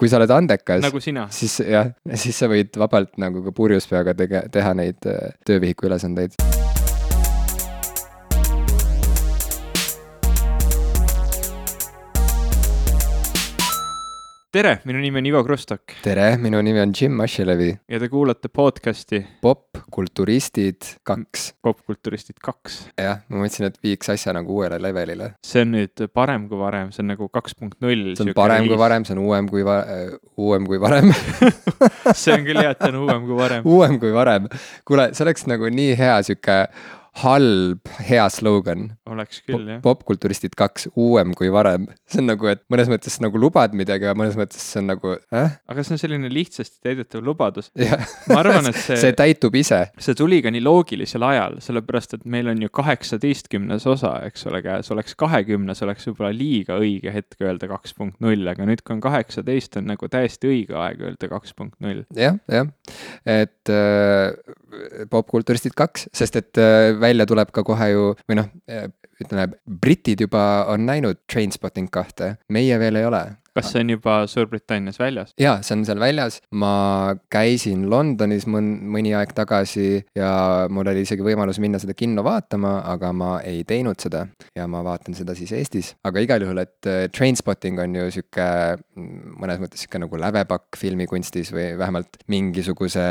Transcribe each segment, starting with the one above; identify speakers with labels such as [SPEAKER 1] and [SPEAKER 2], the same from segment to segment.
[SPEAKER 1] kui sa oled andekas
[SPEAKER 2] nagu
[SPEAKER 1] siis jah, siis sa võid vabalt nagu ka purjus peaga tege-, teha neid äh, töövihiku ülesandeid.
[SPEAKER 2] tere, minu nimi on Ivo Krustok
[SPEAKER 1] tere, minu nimi on Jim Asilevi,
[SPEAKER 2] ja te kuulate podcasti
[SPEAKER 1] popkulturistid kaks.
[SPEAKER 2] Popkulturistid kaks.
[SPEAKER 1] jah, ma mõtlesin, et viiks asja nagu uuele levelile.
[SPEAKER 2] see on nüüd parem kui varem, see on nagu kaks punkt null.
[SPEAKER 1] see on parem kui. varem, see on uuem kui va-, uuem kui varem
[SPEAKER 2] see on küll hea, et ta on uuem kui varem.
[SPEAKER 1] uuem kui varem. kuule, see oleks nagu nii hea sihuke halb, hea slogan.
[SPEAKER 2] oleks küll jah.
[SPEAKER 1] popkulturistid kaks, uuem kui varem. see on nagu, et mõnes mõttes nagu lubad midagi, aga mõnes mõttes see on nagu äh?,
[SPEAKER 2] aga see on selline lihtsasti täidetav lubadus. ma arvan, et see,
[SPEAKER 1] see täitub ise.
[SPEAKER 2] see tuli ka nii loogilisel ajal, sellepärast et meil on ju kaheksateistkümnes osa, eks ole, käes, oleks kahekümnes, oleks võib-olla liiga õige hetk öelda kaks punkt null, aga nüüd, kui on kaheksateist, on nagu täiesti õige aeg öelda kaks punkt null.
[SPEAKER 1] jah, jah, et äh, popkulturistid kaks, sest et äh, välja tuleb ka kohe ju või noh, ütleme, britid juba on näinud Trainspotting kahte, meie veel ei ole.
[SPEAKER 2] Kas see on juba Suurbritannias väljas?
[SPEAKER 1] jaa, see on seal väljas, ma käisin Londonis mõn-, mõni aeg tagasi ja mul oli isegi võimalus minna seda kinno vaatama, aga ma ei teinud seda ja ma vaatan seda siis Eestis, aga igal juhul, et äh, Trainspotting on ju sihuke mm, mõnes mõttes sihuke nagu lävepakk filmikunstis või vähemalt mingisuguse,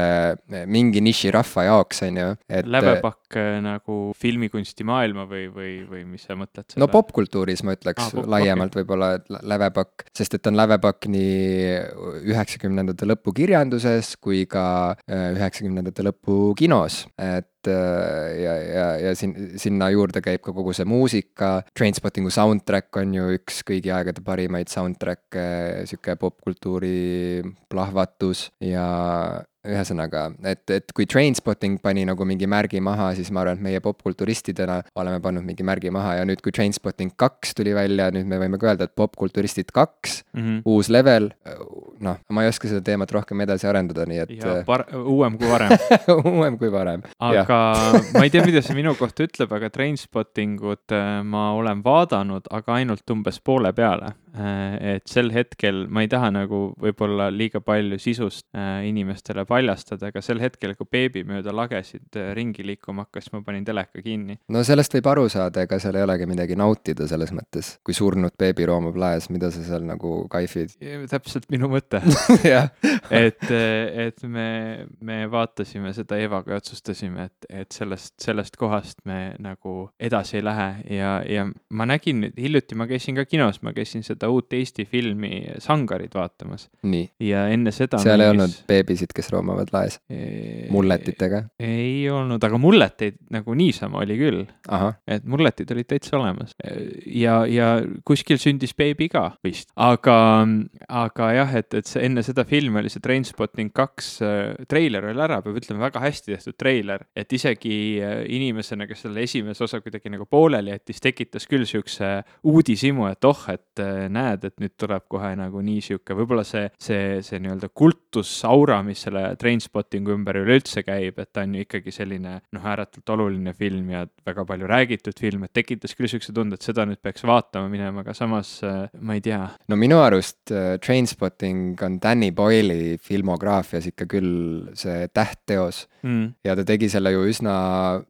[SPEAKER 1] mingi niširahva jaoks, on ju, et äh,
[SPEAKER 2] lävepakk nagu filmikunstimaailma või, või, või mis sa mõtled
[SPEAKER 1] no popkultuuris ma ütleks
[SPEAKER 2] Ah, pop-
[SPEAKER 1] laiemalt võib-olla, et lä- lävepakk, sest et on lävepakk nii üheksakümnendate lõpu kirjanduses kui ka äh, üheksakümnendate lõpu kinos, et äh, ja, ja, ja sin-, sinna juurde käib ka kogu see muusika, Trainspottingu soundtrack on ju üks kõigi aegade parimaid soundtrack'e, sihuke popkultuuri plahvatus ja ühesõnaga, et, et kui Trainspotting pani nagu mingi märgi maha, siis ma arvan, et meie popkulturistidena oleme pannud mingi märgi maha ja nüüd, kui Trainspotting kaks tuli välja, nüüd me võime ka öelda, et popkulturistid kaks,
[SPEAKER 2] mm. -hmm.
[SPEAKER 1] uus level, noh, ma ei oska seda teemat rohkem edasi arendada, nii et
[SPEAKER 2] ja par-, uuem kui varem.
[SPEAKER 1] uuem kui varem.
[SPEAKER 2] aga ma ei tea, mida see minu kohta ütleb, aga Trainspottingut äh, ma olen vaadanud, aga ainult umbes poole peale. et sel hetkel ma ei taha nagu võib-olla liiga palju sisust äh, inimestele paljastada, aga sel hetkel, kui beebi mööda lagesid äh, ringi liikuma hakkas, ma panin teleka kinni.
[SPEAKER 1] no sellest võib aru saada, ega seal ei olegi midagi nautida selles mõttes, kui surnud beebi roomab laes, mida sa seal nagu kaifid.
[SPEAKER 2] täpselt minu mõte, et, et me, me vaatasime seda Evaga ja otsustasime, et, et sellest, sellest kohast me nagu edasi ei lähe ja, ja ma nägin nüüd hiljuti, ma käisin ka kinos, ma käisin seda uut Eesti filmi Sangarid vaatamas ja enne seda.
[SPEAKER 1] seal ei olnud beebisid, kes roomavad laes mulletitega,
[SPEAKER 2] ei olnud, aga mulleteid nagu niisama oli küll, et mulletid olid täitsa olemas. Ja, ja kuskil sündis beebi ka vist, aga, aga jah, et, et see enne seda filmi oli see Trainspotting kaks äh, treiler oli ära, peab ütlema, väga hästi tehtud treiler, et isegi äh, inimesena, kes selle esimese osa kuidagi nagu pooleli jättis, tekitas küll siukse uudishimu, et oh, et äh, näed, et nüüd tuleb kohe nagu nii sihuke, võib-olla see, see, see nii-öelda kultusaura, mis selle Trainspottingu ümber üleüldse käib, et ta on ju ikkagi selline noh, ääretult oluline film ja väga palju räägitud film, et tekitas küll siukse tunde, et seda nüüd peaks vaatama minema, aga samas äh, ma ei tea,
[SPEAKER 1] no minu arust äh, Trainspotting on Danny Boyle'i filmograafias ikka küll see tähtteos
[SPEAKER 2] mm..
[SPEAKER 1] ja ta tegi selle ju üsna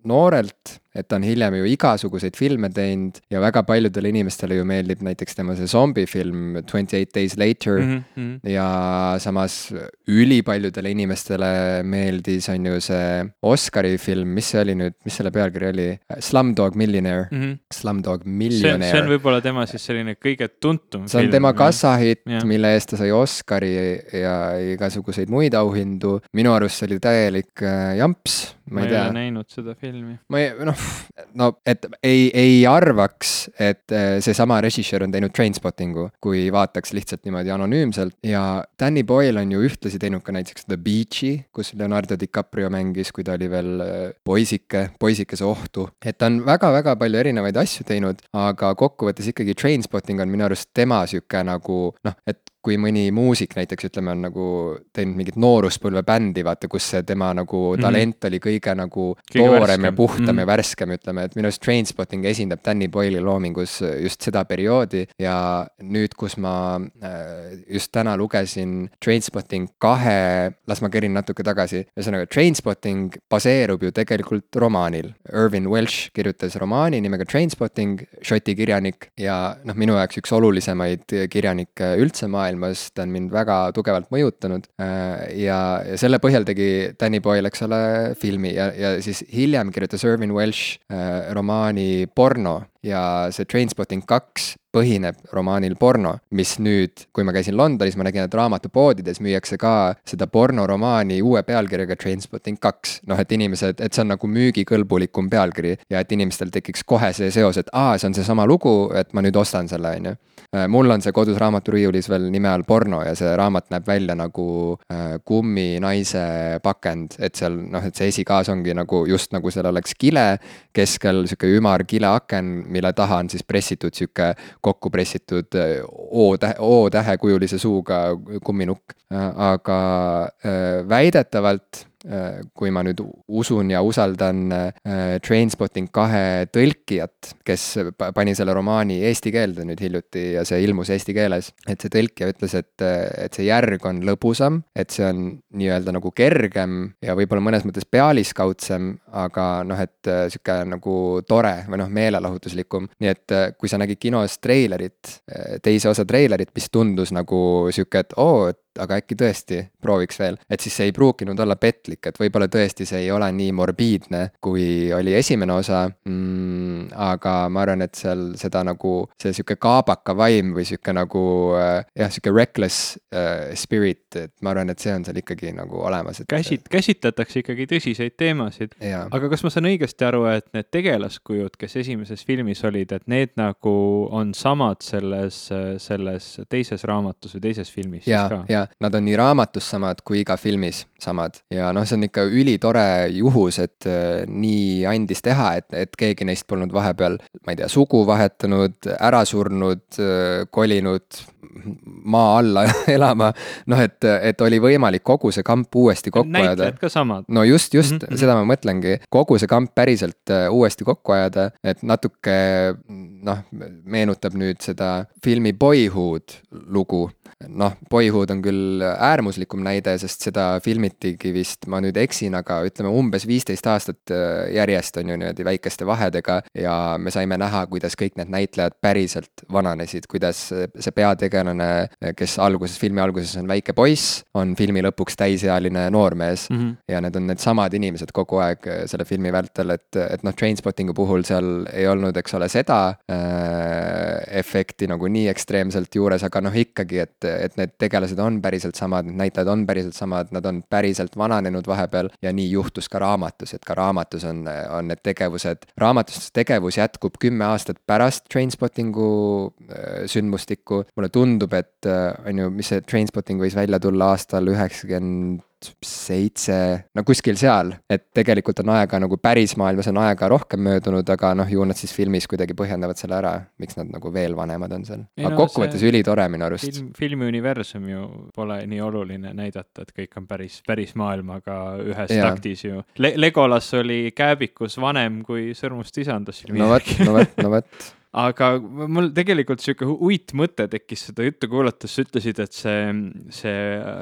[SPEAKER 1] noorelt, et ta on hiljem ju igasuguseid filme teinud ja väga paljudele inimestele ju meeldib näiteks tema see zombifilm Twenty Eight Days Later mm.
[SPEAKER 2] Mm -hmm.
[SPEAKER 1] ja samas ülipaljudele inimestele meeldis, on ju see Oscari film, mis see oli nüüd, mis selle pealkiri oli? Slumdog Millionaire,
[SPEAKER 2] Mm -hmm.
[SPEAKER 1] Slumdog
[SPEAKER 2] on, see on
[SPEAKER 1] Millionaire.
[SPEAKER 2] võib-olla tema siis selline kõige tuntum
[SPEAKER 1] see on
[SPEAKER 2] film,
[SPEAKER 1] tema kassahitt mille eest ta sai Oscari ja igasuguseid muid auhindu. minu arust see oli täielik äh, jamps, ma
[SPEAKER 2] ma
[SPEAKER 1] ei
[SPEAKER 2] ei ole
[SPEAKER 1] tea.
[SPEAKER 2] näinud seda filmi.
[SPEAKER 1] ma ei, noh, no et ei, ei arvaks, et äh, seesama režissöör on teinud Trainspottingu, kui vaataks lihtsalt niimoodi anonüümselt ja Danny Boyle on ju ühtlasi teinud ka näiteks The Beach'i, kus Leonardo DiCaprio mängis, kui ta oli veel äh, poisike, poisikese ohtu. et ta on väga-väga palju erinevaid asju teinud, aga kokkuvõttes ikkagi Trainspotting on minu arust tema sihuke nagu noh, et kui mõni muusik näiteks ütleme, on nagu teinud mingit nooruspõlve bändi, vaata, kus see tema nagu mm -hmm. talent oli kõige nagu kõige toorem värskem. ja puhtam mm -hmm. ja värskem, ütleme, et minu arust Trainspotting esindab Danny Boyle'i loomingus just seda perioodi ja nüüd, kus ma äh, just täna lugesin Trainspotting kahe, las ma kerin natuke tagasi, ühesõnaga Trainspotting baseerub ju tegelikult romaanil. Irvin Welsh kirjutas romaani nimega Trainspotting, Šoti kirjanik ja noh, minu jaoks üks olulisemaid kirjanikke üldse maailmas, ta on mind väga tugevalt mõjutanud. Äh, ja, ja selle põhjal tegi Danny Boyle, eks ole, filmi ja, ja siis hiljem kirjutas Irvin Welsh äh, romaani Porno ja see Trainspotting kaks põhineb romaanil Porno, mis nüüd, kui ma käisin Londonis, ma nägin, et raamatupoodides müüakse ka seda pornoromaani uue pealkirjaga Trainspotting kaks. noh, et inimesed, et see on nagu müügikõlbulikum pealkiri ja et inimestel tekiks kohe see seos, et aa, see on seesama lugu, et ma nüüd ostan selle, on ju Äh, mul on see kodus raamaturiiulis veel nime all Porno ja see raamat näeb välja nagu äh, kumminaise pakend, et seal noh, et see esikaas ongi nagu just nagu seal oleks kile, keskel sihuke ümar kileaken, mille taha on siis pressitud sihuke kokku pressitud äh, O-tähe, O-tähekujulise suuga kumminukk. aga väidetavalt Äh, kui ma nüüd usun ja usaldan äh, Trainspotting kahe tõlkijat, kes pani selle romaani eesti keelde nüüd hiljuti ja see ilmus eesti keeles. et see tõlkija ütles, et, et see järg on lõbusam, et see on nii-öelda nagu kergem ja võib-olla mõnes mõttes pealiskaudsem, aga noh, et äh, sihuke nagu tore või noh, meelelahutuslikum. nii et kui sa nägid kinos treilerit, teise osa treilerit, mis tundus nagu sihuke, et oo, et aga äkki tõesti prooviks veel, et siis see ei pruukinud olla petlik, et võib-olla tõesti see ei ole nii morbiidne, kui oli esimene osa mm,. aga ma arvan, et seal seda nagu see sihuke kaabaka vaim või sihuke nagu äh, jah, sihuke reckless äh, spirit, et ma arvan, et see on seal ikkagi nagu olemas, et.
[SPEAKER 2] käsit-, käsitletakse ikkagi tõsiseid teemasid. aga kas ma saan õigesti aru, et need tegelaskujud, kes esimeses filmis olid, et need nagu on samad selles, selles teises raamatus või teises filmis?
[SPEAKER 1] ja, ja nad on nii raamatus samad kui ka filmis samad ja noh, see on ikka ülitore juhus, et äh, nii andis teha, et, et keegi neist polnud vahepeal, ma ei tea, sugu vahetanud, ära surnud, äh, kolinud maa alla elama. noh, et, et oli võimalik kogu see kamp uuesti kokku ajada.
[SPEAKER 2] näitlejad ka samad.
[SPEAKER 1] no just, just mm, -hmm. seda ma mõtlengi, kogu see kamp päriselt äh, uuesti kokku ajada, et natuke noh, meenutab nüüd seda filmi Boyhood lugu noh, Boyhood on küll äärmuslikum näide, sest seda filmitigi vist, ma nüüd eksin, aga ütleme umbes viisteist aastat äh, järjest on ju niimoodi väikeste vahedega ja me saime näha, kuidas kõik need näitlejad päriselt vananesid, kuidas see peategelane, kes alguses, filmi alguses on väike poiss, on filmi lõpuks täisealine noormees mm. -hmm. ja need on needsamad inimesed kogu aeg äh, selle filmi vältel, et, et noh, Trainspottingu puhul seal ei olnud, eks ole, seda äh, efekti nagu nii ekstreemselt juures, aga noh, ikkagi, et et need tegelased on päriselt samad, need näitlejad on päriselt samad, nad on päriselt vananenud vahepeal ja nii juhtus ka raamatus, et ka raamatus on, on need tegevused, raamatus tegevus jätkub kümme aastat pärast Trainspottingu äh, sündmustikku. mulle tundub, et äh, on ju, mis see Trainspotting võis välja tulla aastal üheksakümmend seitse, no kuskil seal, et tegelikult on aega nagu päris maailmas on aega rohkem möödunud, aga noh, ju nad siis filmis kuidagi põhjendavad selle ära, miks nad nagu veel vanemad on seal. aga no, kokkuvõttes ülitore minu arust
[SPEAKER 2] film,. filmi universum ju pole nii oluline näidata, et kõik on päris, päris maailmaga ühes ja. taktis ju Le. Legolas oli kääbikus vanem kui Sõrmust isandas.
[SPEAKER 1] no vot, no vot, no vot
[SPEAKER 2] aga mul tegelikult sihuke uitmõte tekkis seda juttu kuulates, sa ütlesid, et see, see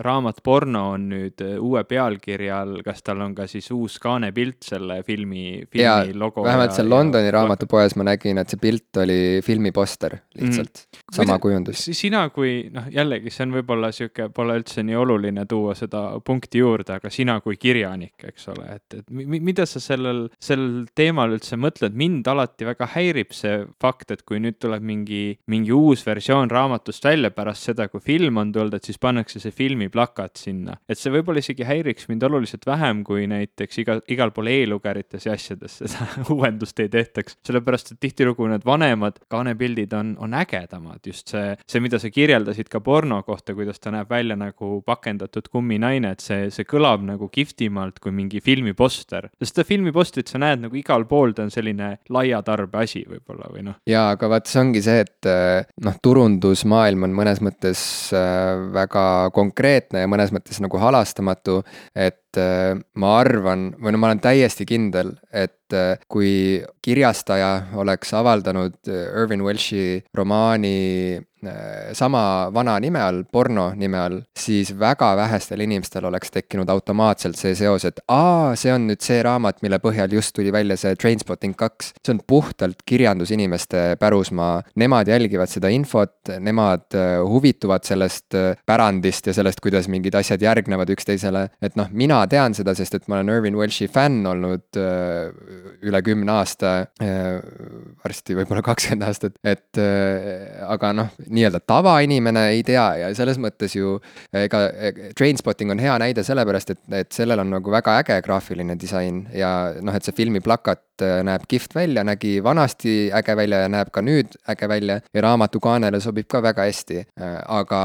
[SPEAKER 2] raamat Porno on nüüd uue pealkirja all, kas tal on ka siis uus kaanepilt selle filmi, filmi ja, logo?
[SPEAKER 1] vähemalt seal Londoni raamatupoes ma nägin, et see pilt oli filmiposter lihtsalt. Mm, sama Mida, kujundus.
[SPEAKER 2] sina kui noh, jällegi see on võib-olla sihuke, pole üldse nii oluline tuua seda punkti juurde, aga sina kui kirjanik, eks ole, et, et mida sa sellel, sellel teemal üldse mõtled, mind alati väga häirib see fakt, fakt, et kui nüüd tuleb mingi, mingi uus versioon raamatust välja pärast seda, kui film on tulnud, et siis pannakse see filmi plakat sinna. et see võib-olla isegi häiriks mind oluliselt vähem, kui näiteks iga, igal pool e-lugerites ja asjades seda uuendust ei tehtaks. sellepärast, et tihtilugu need vanemad kaanepildid on, on ägedamad, just see, see, mida sa kirjeldasid ka porno kohta, kuidas ta näeb välja nagu pakendatud kumminaine, et see, see kõlab nagu kihvtimalt kui mingi filmiposter. sest seda filmipostrit sa näed nagu igal pool, ta on selline laia tarbe asi võib-olla või noh
[SPEAKER 1] jaa, aga vaat see ongi see, et äh, noh, turundusmaailm on mõnes mõttes äh, väga konkreetne ja mõnes mõttes nagu halastamatu. et äh, ma arvan, või no ma olen täiesti kindel, et kui kirjastaja oleks avaldanud Irvin Welshi romaani sama vana nime all, porno nime all, siis väga vähestel inimestel oleks tekkinud automaatselt see seos, et aa, see on nüüd see raamat, mille põhjal just tuli välja see Trainspotting kaks. see on puhtalt kirjandusinimeste pärusmaa, nemad jälgivad seda infot, nemad huvituvad sellest pärandist ja sellest, kuidas mingid asjad järgnevad üksteisele. et noh, mina tean seda, sest et ma olen Irvin Welshi fänn olnud üle kümne aasta, varsti võib-olla kakskümmend aastat, et aga noh, nii-öelda tavainimene ei tea ja selles mõttes ju ega Trainspotting on hea näide sellepärast, et, et sellel on nagu väga äge graafiline disain ja noh, et see filmi plakat näeb kihvt välja, nägi vanasti äge välja ja näeb ka nüüd äge välja ja raamatu kaanele sobib ka väga hästi. aga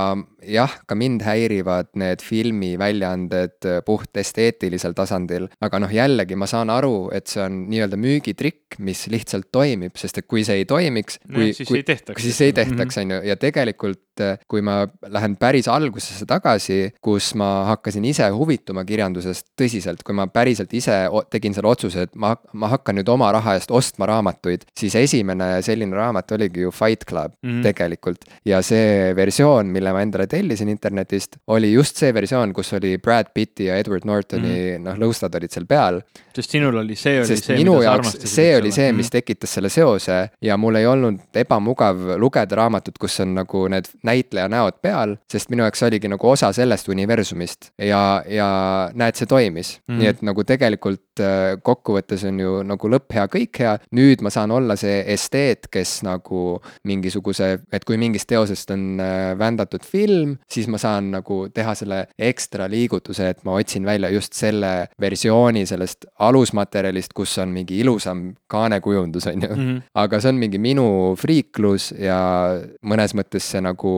[SPEAKER 1] jah, ka mind häirivad need filmiväljaanded puht esteetilisel tasandil, aga noh, jällegi ma saan aru, et see on nii-öelda müügitrikk, mis lihtsalt toimib, sest et kui see ei toimiks, kui
[SPEAKER 2] no,, siis
[SPEAKER 1] kui,
[SPEAKER 2] ei tehtaks.
[SPEAKER 1] siis ei tehtaks, on ju, ja tegelikult kui ma lähen päris algusesse tagasi, kus ma hakkasin ise huvituma kirjandusest tõsiselt, kui ma päriselt ise tegin selle otsuse, et ma, ma hakkan nüüd oma raha eest ostma raamatuid, siis esimene selline raamat oligi ju Fight Club mm -hmm. tegelikult. ja see versioon, mille ma endale tellisin internetist, oli just see versioon, kus oli Brad Pitti ja Edward Nortoni mm noh, lõustad olid seal peal.
[SPEAKER 2] sest sinul oli, see oli
[SPEAKER 1] sest
[SPEAKER 2] see,
[SPEAKER 1] minu jaoks, see oli see, mis tekitas selle seose ja mul ei olnud ebamugav lugeda raamatut, kus on nagu need näitleja näod peal, sest minu jaoks oligi nagu osa sellest universumist ja, ja näed, see toimis mm. nii et nagu tegelikult kokkuvõttes on ju nagu lõpp hea, kõik hea. nüüd ma saan olla see esteet, kes nagu mingisuguse, et kui mingist teosest on vändatud film, siis ma saan nagu teha selle ekstra liigutuse, et ma otsin välja just selle versiooni sellest alusmaterjalist, kus on mingi ilusam kaanekujundus, on ju. -hmm. aga see on mingi minu friiklus ja mõnes mõttes see nagu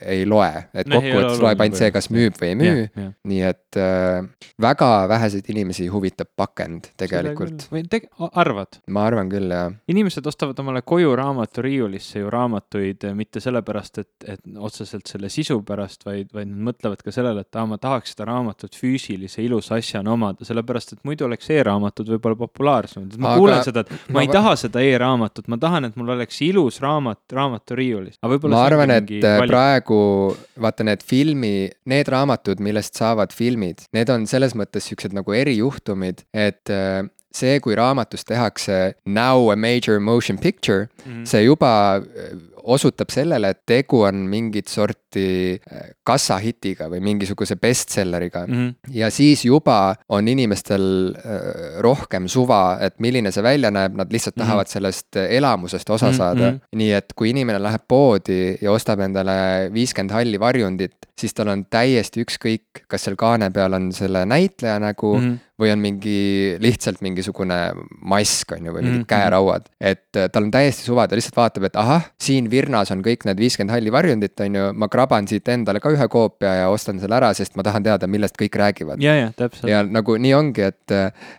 [SPEAKER 1] ei loe, et kokkuvõttes loeb ainult see, kas müüb või ei müü. nii et äh, väga väheseid inimesi huvitab pakend tegelikult.
[SPEAKER 2] või teg-, arvad?
[SPEAKER 1] ma arvan küll, jah.
[SPEAKER 2] inimesed ostavad omale koju raamaturiiulisse ju raamatuid mitte sellepärast, et, et otseselt selle sisu pärast, vaid, vaid nad mõtlevad ka sellele, et aa, ma tahaks seda raamatut füüsilise ilusa asjana omada, sellepärast et muidu oleks e-raamatud võib-olla populaarsemad. ma Aga... kuulen seda, et ma, ma ei taha seda e-raamatut, ma tahan, et mul oleks ilus raamat raamaturiiulis.
[SPEAKER 1] ma arvan, et valik. praegu vaata need filmi, need raamatud, millest saavad filmid, need on selles mõttes siuksed nagu erijuhtumid, et see, kui raamatus tehakse now a major motion picture mm, -hmm. see juba osutab sellele, et tegu on mingit sorti äh, kassahitiga või mingisuguse bestselleriga mm. -hmm. ja siis juba on inimestel äh, rohkem suva, et milline see välja näeb, nad lihtsalt mm -hmm. tahavad sellest elamusest osa mhm, saada mm. -hmm. nii et kui inimene läheb poodi ja ostab endale viiskümmend halli varjundit, siis tal on täiesti ükskõik, kas seal kaane peal on selle näitleja nägu mm -hmm või on mingi lihtsalt mingisugune mask, on ju, või mingid mm -hmm. käerauad. et äh, tal on täiesti suva, ta lihtsalt vaatab, et ahah, siin Virnas on kõik need viiskümmend halli varjundit, on ju, ma kraban siit endale ka ühe koopia ja ostan selle ära, sest ma tahan teada, millest kõik räägivad.
[SPEAKER 2] ja, ja täpselt.
[SPEAKER 1] ja nagu nii ongi, et,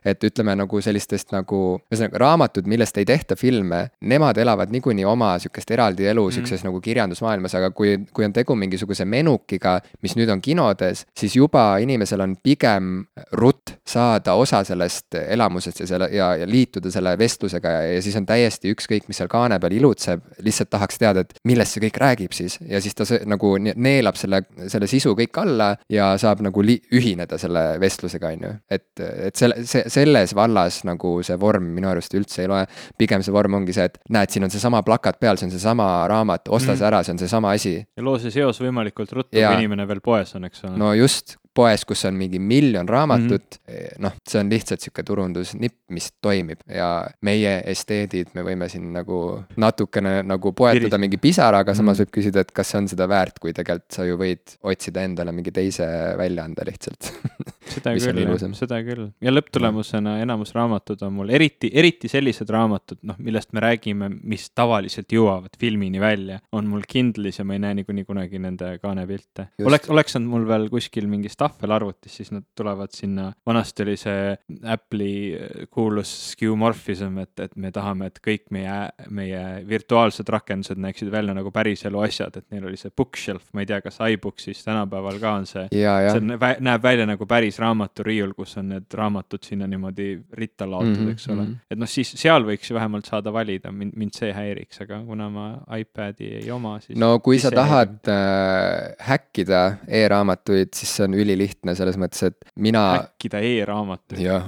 [SPEAKER 1] et ütleme nagu sellistest nagu, ühesõnaga raamatud, millest ei tehta filme, nemad elavad niikuinii oma sihukest eraldi elu mm. sihukeses nagu kirjandusmaailmas, aga kui, kui on tegu mingisuguse menukiga, mis nüüd on kinodes, siis juba inimesel on pigem rutt saada osa sellest elamusest ja selle ja, ja liituda selle vestlusega ja, ja siis on täiesti ükskõik, mis seal kaane peal ilutseb, lihtsalt tahaks teada, et millest see kõik räägib siis ja siis ta see, nagu neelab selle, selle sisu kõik alla ja saab nagu li-, ühineda selle vestlusega, on ju. et, et selle, see, selles vallas nagu see vorm minu arust üldse ei loe. pigem see vorm ongi see, et näed, siin on seesama plakat peal, see on seesama raamat, osta mm. see ära, see on seesama asi.
[SPEAKER 2] ja loo see seos võimalikult ruttu, kui inimene veel poes on, eks ole.
[SPEAKER 1] no just, poes, kus on mingi miljon raamatut mm -hmm., noh, see on lihtsalt sihuke turundusnipp, mis toimib ja meie esteedid, me võime siin nagu natukene nagu poetada mingi pisaraga, samas -hmm. võib küsida, et kas see on seda väärt, kui tegelikult sa ju võid otsida endale mingi teise väljaande lihtsalt
[SPEAKER 2] seda küll, seda küll ja lõpptulemusena enamus raamatud on mul eriti, eriti sellised raamatud, noh, millest me räägime, mis tavaliselt jõuavad filmini välja, on mul Kindle'is ja ma ei näe niikuinii kunagi nende kaanepilte. Oleks, oleks nad mul veel kuskil mingis tahvelarvutis, siis nad tulevad sinna, vanasti oli see Apple'i äh, kuulus skeuomorphism, et, et me tahame, et kõik meie, meie virtuaalsed rakendused näeksid välja nagu päriselu asjad, et neil oli see bookshelf, ma ei tea, kas iBooksis tänapäeval ka on see see näeb välja nagu päris raamaturiiul, kus on need raamatud sinna niimoodi ritta laotud mm, -hmm, eks ole mm. -hmm. et noh, siis seal võiks ju vähemalt saada valida, mind, mind see häiriks, aga kuna ma iPad'i ei oma, siis.
[SPEAKER 1] no kui sa tahad äh, häkkida e-raamatuid, siis see on ülilihtne selles mõttes, et mina
[SPEAKER 2] häkkida e-raamatuid.
[SPEAKER 1] jah,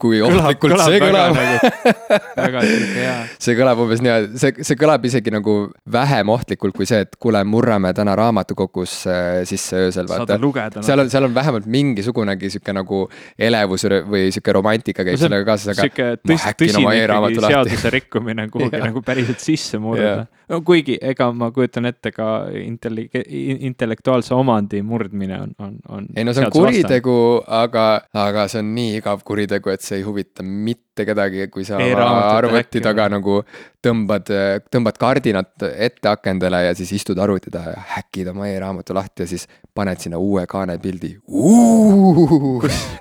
[SPEAKER 1] kui ohtlikult see kõlab.
[SPEAKER 2] nagu, väga sihuke hea.
[SPEAKER 1] see kõlab umbes nii, see, see kõlab isegi nagu vähem ohtlikult kui see, et kuule, murrame täna raamatukogusse sisse öösel, vaata.
[SPEAKER 2] lugeda.
[SPEAKER 1] seal on, seal on vähemalt mingisugunegi sihuke nagu elevus või sihuke romantika käib sellega kaasas, aga
[SPEAKER 2] sihuke
[SPEAKER 1] ma
[SPEAKER 2] tõs,
[SPEAKER 1] häkin
[SPEAKER 2] tõsine ikkagi seaduse rikkumine kuhugi nagu päriselt sisse murda no kuigi, ega ma kujutan ette ka intellektuaalse omandi murdmine on, on, on.
[SPEAKER 1] Ei no see on kuritegu, aga, aga see on nii igav kuritegu, et see ei huvita mitte kedagi, kui sa arvuti taga nagu tõmbad, tõmbad kardinat ette akendele ja siis istud arvuti taha ja häkid oma e-raamatu lahti ja siis paned sinna uue kaanepildi.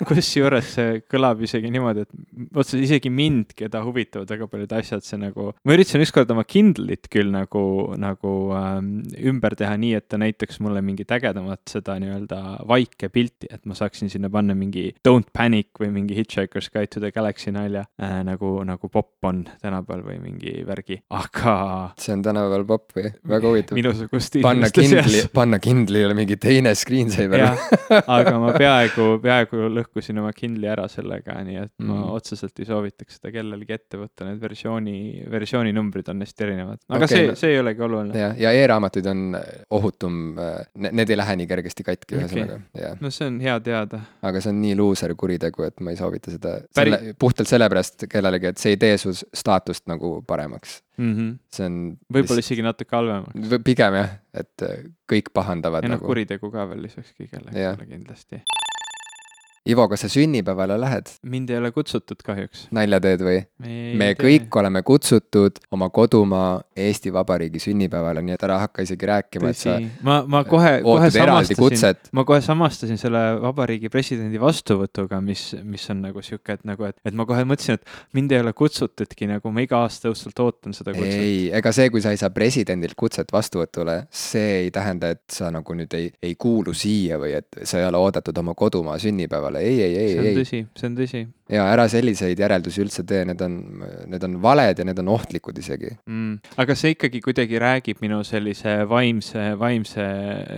[SPEAKER 2] kusjuures see kõlab isegi niimoodi, et otse isegi mind, keda huvitavad väga paljud asjad, see nagu, ma üritasin ükskord oma Kindle'it küll nagu, nagu ähm, ümber teha nii, et ta näitaks mulle mingit ägedamat seda nii-öelda vaike pilti, et ma saaksin sinna panna mingi Don't panic või mingi Hitchhiker's Guide to the Galaxy nalja äh, nagu, nagu popp on tänapäeval või mingi värgi, aga
[SPEAKER 1] see on tänapäeval popp või? väga huvitav.
[SPEAKER 2] minusugust
[SPEAKER 1] panna Kindli, panna Kindlile mingi teine screensaver.
[SPEAKER 2] aga ma peaaegu, peaaegu lõhkusin oma Kindli ära sellega, nii et ma
[SPEAKER 1] Mm.
[SPEAKER 2] otseselt ei soovitaks seda kellelgi ette võtta, need versiooni, versiooninumbrid on hästi erinevad. aga okay, see
[SPEAKER 1] no-
[SPEAKER 2] see ei olegi oluline.
[SPEAKER 1] ja, ja e-raamatuid on ohutum, need ei lähe nii kergesti katki
[SPEAKER 2] Okei.
[SPEAKER 1] ühesõnaga, jah.
[SPEAKER 2] no see on hea teada.
[SPEAKER 1] aga see on nii luuser kuritegu, et ma ei soovita seda
[SPEAKER 2] Päri-
[SPEAKER 1] selle, puhtalt sellepärast kellelegi, et see ei tee su staatust nagu paremaks.
[SPEAKER 2] mm. -hmm.
[SPEAKER 1] see on.
[SPEAKER 2] võib-olla isegi natuke halvemaks.
[SPEAKER 1] pigem jah, et kõik pahandavad
[SPEAKER 2] ja noh
[SPEAKER 1] nagu.
[SPEAKER 2] kuritegu ka veel lisaks kõigele, kindlasti.
[SPEAKER 1] Ivo, kas sa sünnipäevale lähed?
[SPEAKER 2] mind ei ole kutsutud kahjuks.
[SPEAKER 1] nalja teed või? me kõik oleme kutsutud oma kodumaa Eesti Vabariigi sünnipäevale, nii et ära hakka isegi rääkima, et sa
[SPEAKER 2] ma, ma kohe, kohe samastasin
[SPEAKER 1] kutset.
[SPEAKER 2] ma kohe samastasin selle vabariigi presidendi vastuvõtuga, mis, mis on nagu sihuke, et nagu, et, et ma kohe mõtlesin, et mind ei ole kutsutudki nagu ma iga aasta õhtult ootan seda kutset.
[SPEAKER 1] ei, ega see, kui sa ei saa presidendilt kutset vastuvõtule, see ei tähenda, et sa nagu nüüd ei, ei kuulu siia või et sa ei ole oodatud oma kodumaa sünnipäevale, ei, ei, ei,
[SPEAKER 2] see on
[SPEAKER 1] ei.
[SPEAKER 2] tõsi, see on tõsi
[SPEAKER 1] ja ära selliseid järeldusi üldse tee, need on, need on valed ja need on ohtlikud isegi.
[SPEAKER 2] mm.. aga see ikkagi kuidagi räägib minu sellise vaimse, vaimse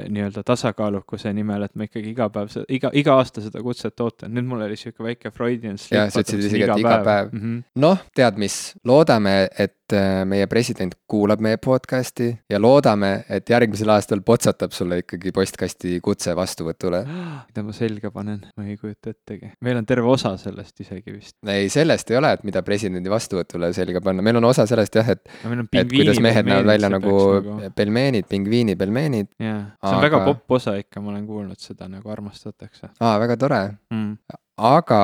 [SPEAKER 2] nii-öelda tasakaalukuse nimel, et ma ikkagi iga päev, iga, iga aasta seda kutset ootan. nüüd mul oli sihuke väike Freudian slip.
[SPEAKER 1] Jah, sa ütlesid isegi, et iga päev.
[SPEAKER 2] mm. -hmm.
[SPEAKER 1] noh, tead mis, loodame, et äh, meie president kuulab meie podcast'i ja loodame, et järgmisel aastal potsatab sulle ikkagi postkasti kutse vastuvõtule.
[SPEAKER 2] mida ma selga panen, ma ei kujuta ettegi. meil on terve osa sellest isegi vist.
[SPEAKER 1] ei, sellest ei ole, et mida presidendi vastuvõtule selga panna, meil on osa sellest jah, et
[SPEAKER 2] on
[SPEAKER 1] et kuidas mehed näevad välja nagu
[SPEAKER 2] nagu....
[SPEAKER 1] pelmeenid, pingviini pelmeenid.
[SPEAKER 2] jah, see on aga... väga popp osa ikka, ma olen kuulnud seda nagu armastatakse
[SPEAKER 1] aa, väga tore.
[SPEAKER 2] mm..
[SPEAKER 1] Aga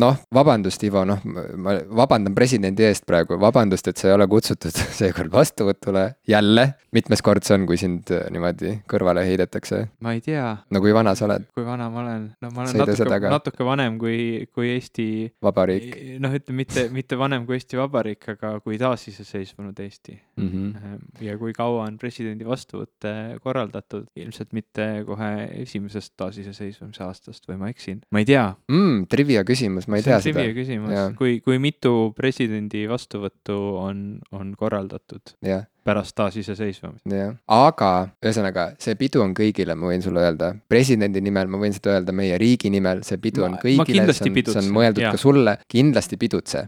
[SPEAKER 1] noh, vabandust, Ivo, noh, ma vabandan presidendi eest praegu, vabandust, et sa ei ole kutsutud seekord vastuvõtule jälle. mitmes kord see on, kui sind äh, niimoodi kõrvale heidetakse?
[SPEAKER 2] ma ei tea,
[SPEAKER 1] no kui vana sa oled,
[SPEAKER 2] kui vana ma olen, no ma olen
[SPEAKER 1] seda
[SPEAKER 2] natuke natuke vanem kui, kui Eesti
[SPEAKER 1] vabariik
[SPEAKER 2] noh, ütleme mitte, mitte vanem kui Eesti Vabariik, aga kui taasiseseisvunud Eesti.
[SPEAKER 1] mm? -hmm.
[SPEAKER 2] ja kui kaua on presidendi vastuvõtte korraldatud, ilmselt mitte kohe esimesest taasiseseisvumise aastast või ma eksin, ma ei tea.
[SPEAKER 1] Mm, trivia küsimus, ma ei
[SPEAKER 2] see
[SPEAKER 1] tea seda.
[SPEAKER 2] trivia. küsimus. Kui, kui mitu presidendi vastuvõttu on, on korraldatud?
[SPEAKER 1] Jah,
[SPEAKER 2] pärast taasiseseisvumist?
[SPEAKER 1] jah, aga ühesõnaga, see pidu on kõigile, ma võin sulle öelda, presidendi nimel, ma võin seda öelda meie riigi nimel, see pidu
[SPEAKER 2] Ma-
[SPEAKER 1] on kõigile, see on, see on mõeldud
[SPEAKER 2] jaa.
[SPEAKER 1] ka sulle, kindlasti pidutse,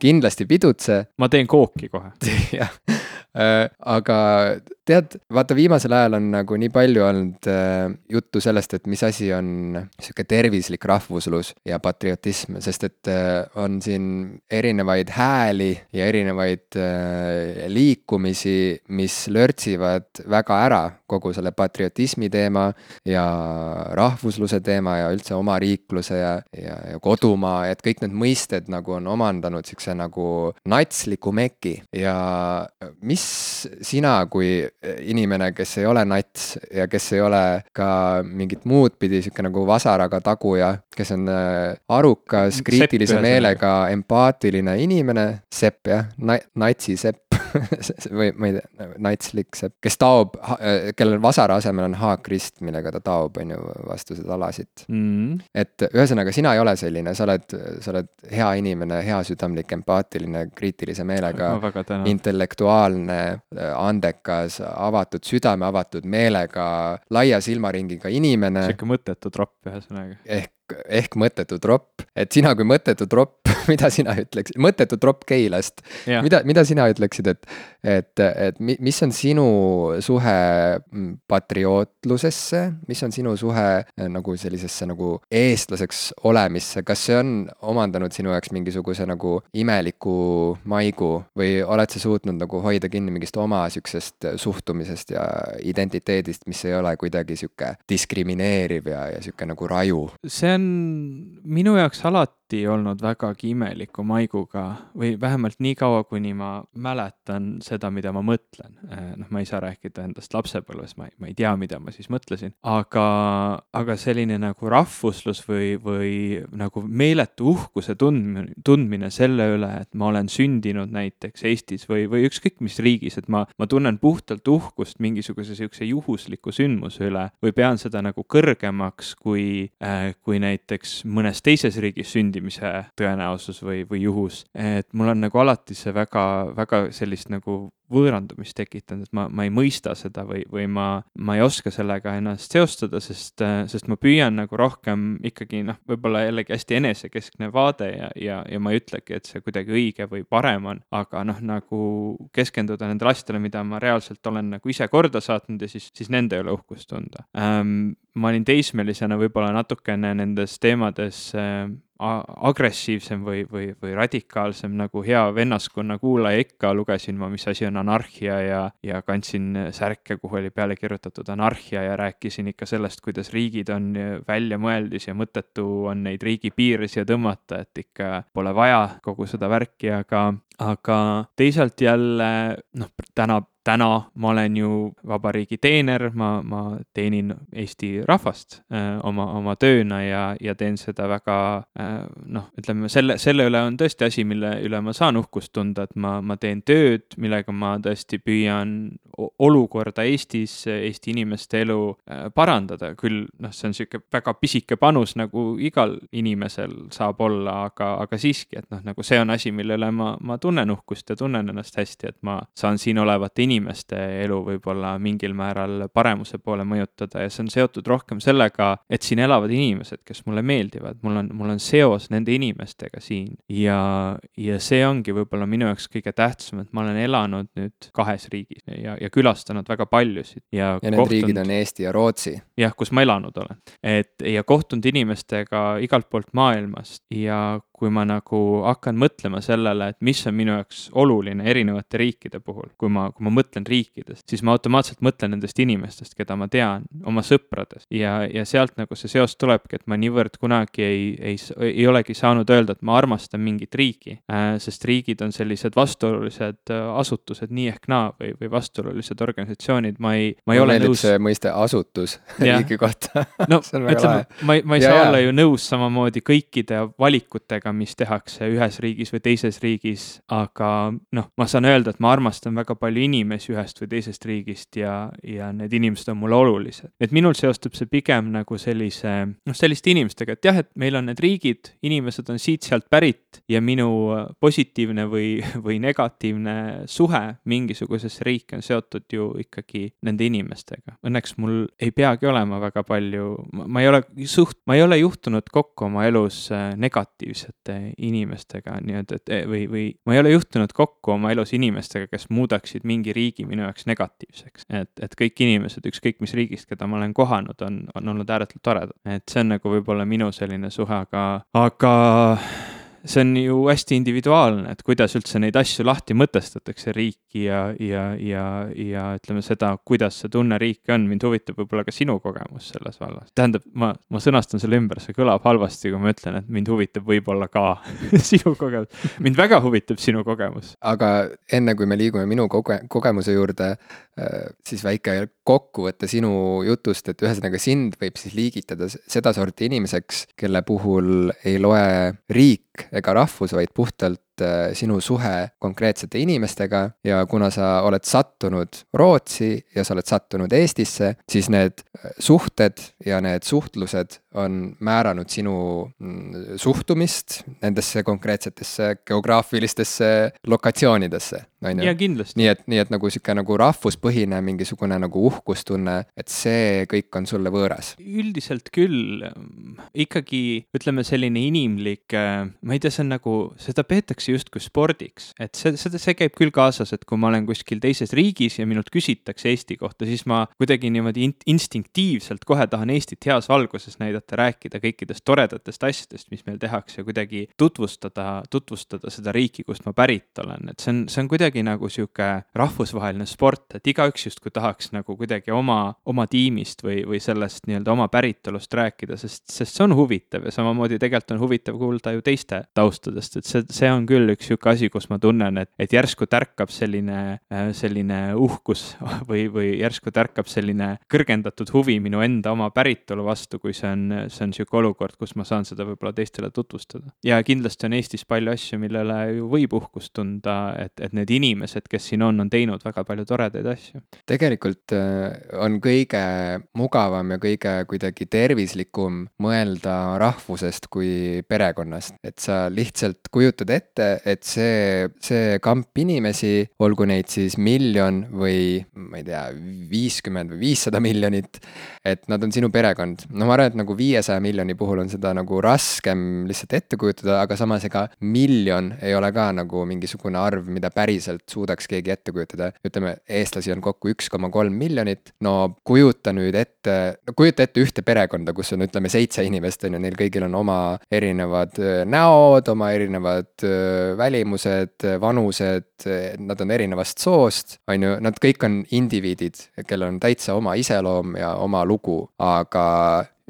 [SPEAKER 1] kindlasti pidutse.
[SPEAKER 2] Ma teen kooki kohe.
[SPEAKER 1] jah, aga tead, vaata viimasel ajal on nagu nii palju olnud äh, juttu sellest, et mis asi on sihuke tervislik rahvuslus ja patriotism, sest et äh, on siin erinevaid hääli ja erinevaid äh, liikumisi mis lörtsivad väga ära kogu selle patriotismi teema ja rahvusluse teema ja üldse omariikluse ja, ja, ja kodumaa, et kõik need mõisted nagu on omandanud siukse nagu natsliku meki. Ja mis sina kui inimene, kes ei ole nats ja kes ei ole ka mingit muud pidi sihuke nagu vasaraga taguja, kes on äh, arukas, kriitilise Sepp, meelega, empaatiline inimene, sepp jah, natsisepp või ma ei tea, natslik sepp, kes taob, äh, kellel vasara asemel on haakrist, millega ta taob, on ju, vastu seda alasit mm.. et ühesõnaga, sina ei ole selline, sa oled, sa oled hea inimene, heasüdamlik, empaatiline, kriitilise meelega, intellektuaalne, andekas, avatud südame, avatud meelega, laia silmaringiga inimene.
[SPEAKER 2] sihuke mõttetu tropp ühesõnaga.
[SPEAKER 1] ehk ehk mõttetu tropp, et sina kui mõttetu tropp, mida sina ütleksid, mõttetu tropp Keilast, mida, mida sina ütleksid, et, et, et mis on sinu suhe mm, patriootlusesse, mis on sinu suhe eh, nagu sellisesse nagu eestlaseks olemisse, kas see on omandanud sinu jaoks mingisuguse nagu imeliku maigu või oled sa suutnud nagu hoida kinni mingist oma sihukesest suhtumisest ja identiteedist, mis ei ole kuidagi sihuke diskrimineeriv ja, ja sihuke nagu raju?
[SPEAKER 2] see on minu jaoks alati olnud vägagi imeliku maiguga või vähemalt nii kaua, kuni ma mäletan seda, mida ma mõtlen. Äh, noh, ma ei saa rääkida endast lapsepõlves, ma ei, ma ei tea, mida ma siis mõtlesin, aga, aga selline nagu rahvuslus või, või nagu meeletu uhkuse tundmine, tundmine selle üle, et ma olen sündinud näiteks Eestis või, või ükskõik mis riigis, et ma, ma tunnen puhtalt uhkust mingisuguse sihukese juhusliku sündmuse üle või pean seda nagu kõrgemaks kui äh,, kui näiteks mõnes teises riigis sündimise tõenäosus või, või juhus. et mul on nagu alati see väga, väga sellist nagu võõrandumist tekitanud, et ma, ma ei mõista seda või, või ma, ma ei oska sellega ennast seostada, sest, sest ma püüan nagu rohkem ikkagi noh, võib-olla jällegi hästi enesekeskne vaade ja, ja, ja ma ei ütlegi, et see kuidagi õige või parem on, aga noh, nagu keskenduda nendele asjadele, mida ma reaalselt olen nagu ise korda saatnud ja siis, siis nende üle uhkust tunda ähm,. ma olin teismelisena võib-olla natukene nendes teemades äh, agressiivsem või, või, või radikaalsem nagu hea vennaskonna kuulaja ikka, lugesin ma, mis asi on anarhia ja, ja kandsin särke, kuhu oli peale kirjutatud anarhia ja rääkisin ikka sellest, kuidas riigid on väljamõeldis ja mõttetu on neid riigipiire siia tõmmata, et ikka pole vaja kogu seda värki, aga, aga teisalt jälle noh, täna täna ma olen ju vabariigi teener, ma, ma teenin Eesti rahvast äh, oma, oma tööna ja, ja teen seda väga äh, noh, ütleme selle, selle üle on tõesti asi, mille üle ma saan uhkust tunda, et ma, ma teen tööd, millega ma tõesti püüan olukorda Eestis, Eesti inimeste elu äh, parandada, küll noh, see on niisugune väga pisike panus, nagu igal inimesel saab olla, aga, aga siiski, et noh, nagu see on asi, mille üle ma, ma tunnen uhkust ja tunnen ennast hästi, et ma saan siin olevate inimeste elu võib-olla mingil määral paremuse poole mõjutada ja see on seotud rohkem sellega, et siin elavad inimesed, kes mulle meeldivad, mul on, mul on seos nende inimestega siin ja, ja see ongi võib-olla minu jaoks kõige tähtsam, et ma olen elanud nüüd kahes riigis ja, ja külastanud väga paljusid
[SPEAKER 1] ja. ja need kohtunud, riigid on Eesti ja Rootsi.
[SPEAKER 2] jah, kus ma elanud olen, et ja kohtunud inimestega igalt poolt maailmast ja kui ma nagu hakkan mõtlema sellele, et mis on minu jaoks oluline erinevate riikide puhul, kui ma, kui ma mõtlen riikidest, siis ma automaatselt mõtlen nendest inimestest, keda ma tean, oma sõpradest. Ja, ja sealt nagu see seos tulebki, et ma niivõrd kunagi ei, ei, ei olegi saanud öelda, et ma armastan mingit riiki äh,, sest riigid on sellised vastuolulised äh, asutused nii ehk naa või, või vastuolulised organisatsioonid, ma ei, ma ei
[SPEAKER 1] no,
[SPEAKER 2] ole nõus.
[SPEAKER 1] see mõiste asutus riigi kohta.
[SPEAKER 2] No ütleme, ma ei, ma ei ja, saa ja. olla ju nõus samamoodi kõikide valikutega, sellega, mis tehakse ühes riigis või teises riigis, aga noh, ma saan öelda, et ma armastan väga palju inimesi ühest või teisest riigist ja, ja need inimesed on mulle olulised. et minul seostub see pigem nagu sellise, noh, selliste inimestega, et jah, et meil on need riigid, inimesed on siit-sealt pärit ja minu positiivne või, või negatiivne suhe mingisugusesse riiki on seotud ju ikkagi nende inimestega. Õnneks mul ei peagi olema väga palju, ma ei ole suht, ma ei ole juhtunud kokku oma elus negatiivset erinevate inimestega nii-öelda, et eh, või, või ma ei ole juhtunud kokku oma elus inimestega, kes muudaksid mingi riigi minu jaoks negatiivseks. et, et kõik inimesed, ükskõik mis riigist, keda ma olen kohanud, on, on olnud ääretult toredad. et see on nagu võib-olla minu selline suhe, aga, aga see on ju hästi individuaalne, et kuidas üldse neid asju lahti mõtestatakse, riiki ja, ja, ja, ja ütleme seda, kuidas see tunne riiki on, mind huvitab võib-olla ka sinu kogemus selles vallas. tähendab, ma, ma sõnastan selle ümber, see kõlab halvasti, kui ma ütlen, et mind huvitab võib-olla ka sinu kogemus. mind väga huvitab sinu kogemus.
[SPEAKER 1] aga enne kui me liigume minu koge-, kogemuse juurde, äh, siis väike kokkuvõte sinu jutust, et ühesõnaga sind võib siis liigitada sedasorti inimeseks, kelle puhul ei loe riik ega rahvus, vaid puhtalt äh, sinu suhe konkreetsete inimestega. Ja kuna sa oled sattunud Rootsi ja sa oled sattunud Eestisse, siis need äh, suhted ja need suhtlused on määranud sinu mm, suhtumist nendesse konkreetsetesse geograafilistesse lokatsioonidesse, on
[SPEAKER 2] ju.
[SPEAKER 1] nii et, nii et nagu sihuke nagu rahvuspõhine mingisugune nagu uhkustunne, et see kõik on sulle võõras.
[SPEAKER 2] üldiselt küll, ikkagi ütleme, selline inimlik, ma ei tea, see on nagu, seda peetakse justkui spordiks, et see, seda, see käib küll kaasas, et kui ma olen kuskil teises riigis ja minult küsitakse Eesti kohta, siis ma kuidagi niimoodi instinktiivselt kohe tahan Eestit heas valguses näidata aidata rääkida kõikidest toredatest asjadest, mis meil tehakse, kuidagi tutvustada, tutvustada seda riiki, kust ma pärit olen, et see on, see on kuidagi nagu sihuke rahvusvaheline sport, et igaüks justkui tahaks nagu kuidagi oma, oma tiimist või, või sellest nii-öelda oma päritolust rääkida, sest, sest see on huvitav ja samamoodi tegelikult on huvitav kuulda ju teiste taustadest, et see, see on küll üks sihuke asi, kus ma tunnen, et, et järsku tärkab selline, selline uhkus või, või järsku tärkab selline kõrgendatud huvi minu enda oma päritolu vastu, kui see on on, see on niisugune olukord, kus ma saan seda võib-olla teistele tutvustada. ja kindlasti on Eestis palju asju, millele ju võib uhkust tunda, et, et need inimesed, kes siin on, on teinud väga palju toredaid asju.
[SPEAKER 1] tegelikult äh, on kõige mugavam ja kõige kuidagi tervislikum mõelda rahvusest kui perekonnast, et sa lihtsalt kujutad ette, et see, see kamp inimesi, olgu neid siis miljon või ma ei tea, viiskümmend või viissada miljonit, et nad on sinu perekond. no ma arvan, et nagu viiesaja miljoni puhul on seda nagu raskem lihtsalt ette kujutada, aga samas ega miljon ei ole ka nagu mingisugune arv, mida päriselt suudaks keegi ette kujutada. ütleme, eestlasi on kokku üks koma kolm miljonit, no kujuta nüüd ette, no kujuta ette ühte perekonda, kus on, ütleme, seitse inimest, on ju, neil kõigil on oma erinevad äh, näod, oma erinevad äh, välimused, vanused, nad on erinevast soost, on ju, nad kõik on indiviidid, kellel on täitsa oma iseloom ja oma lugu, aga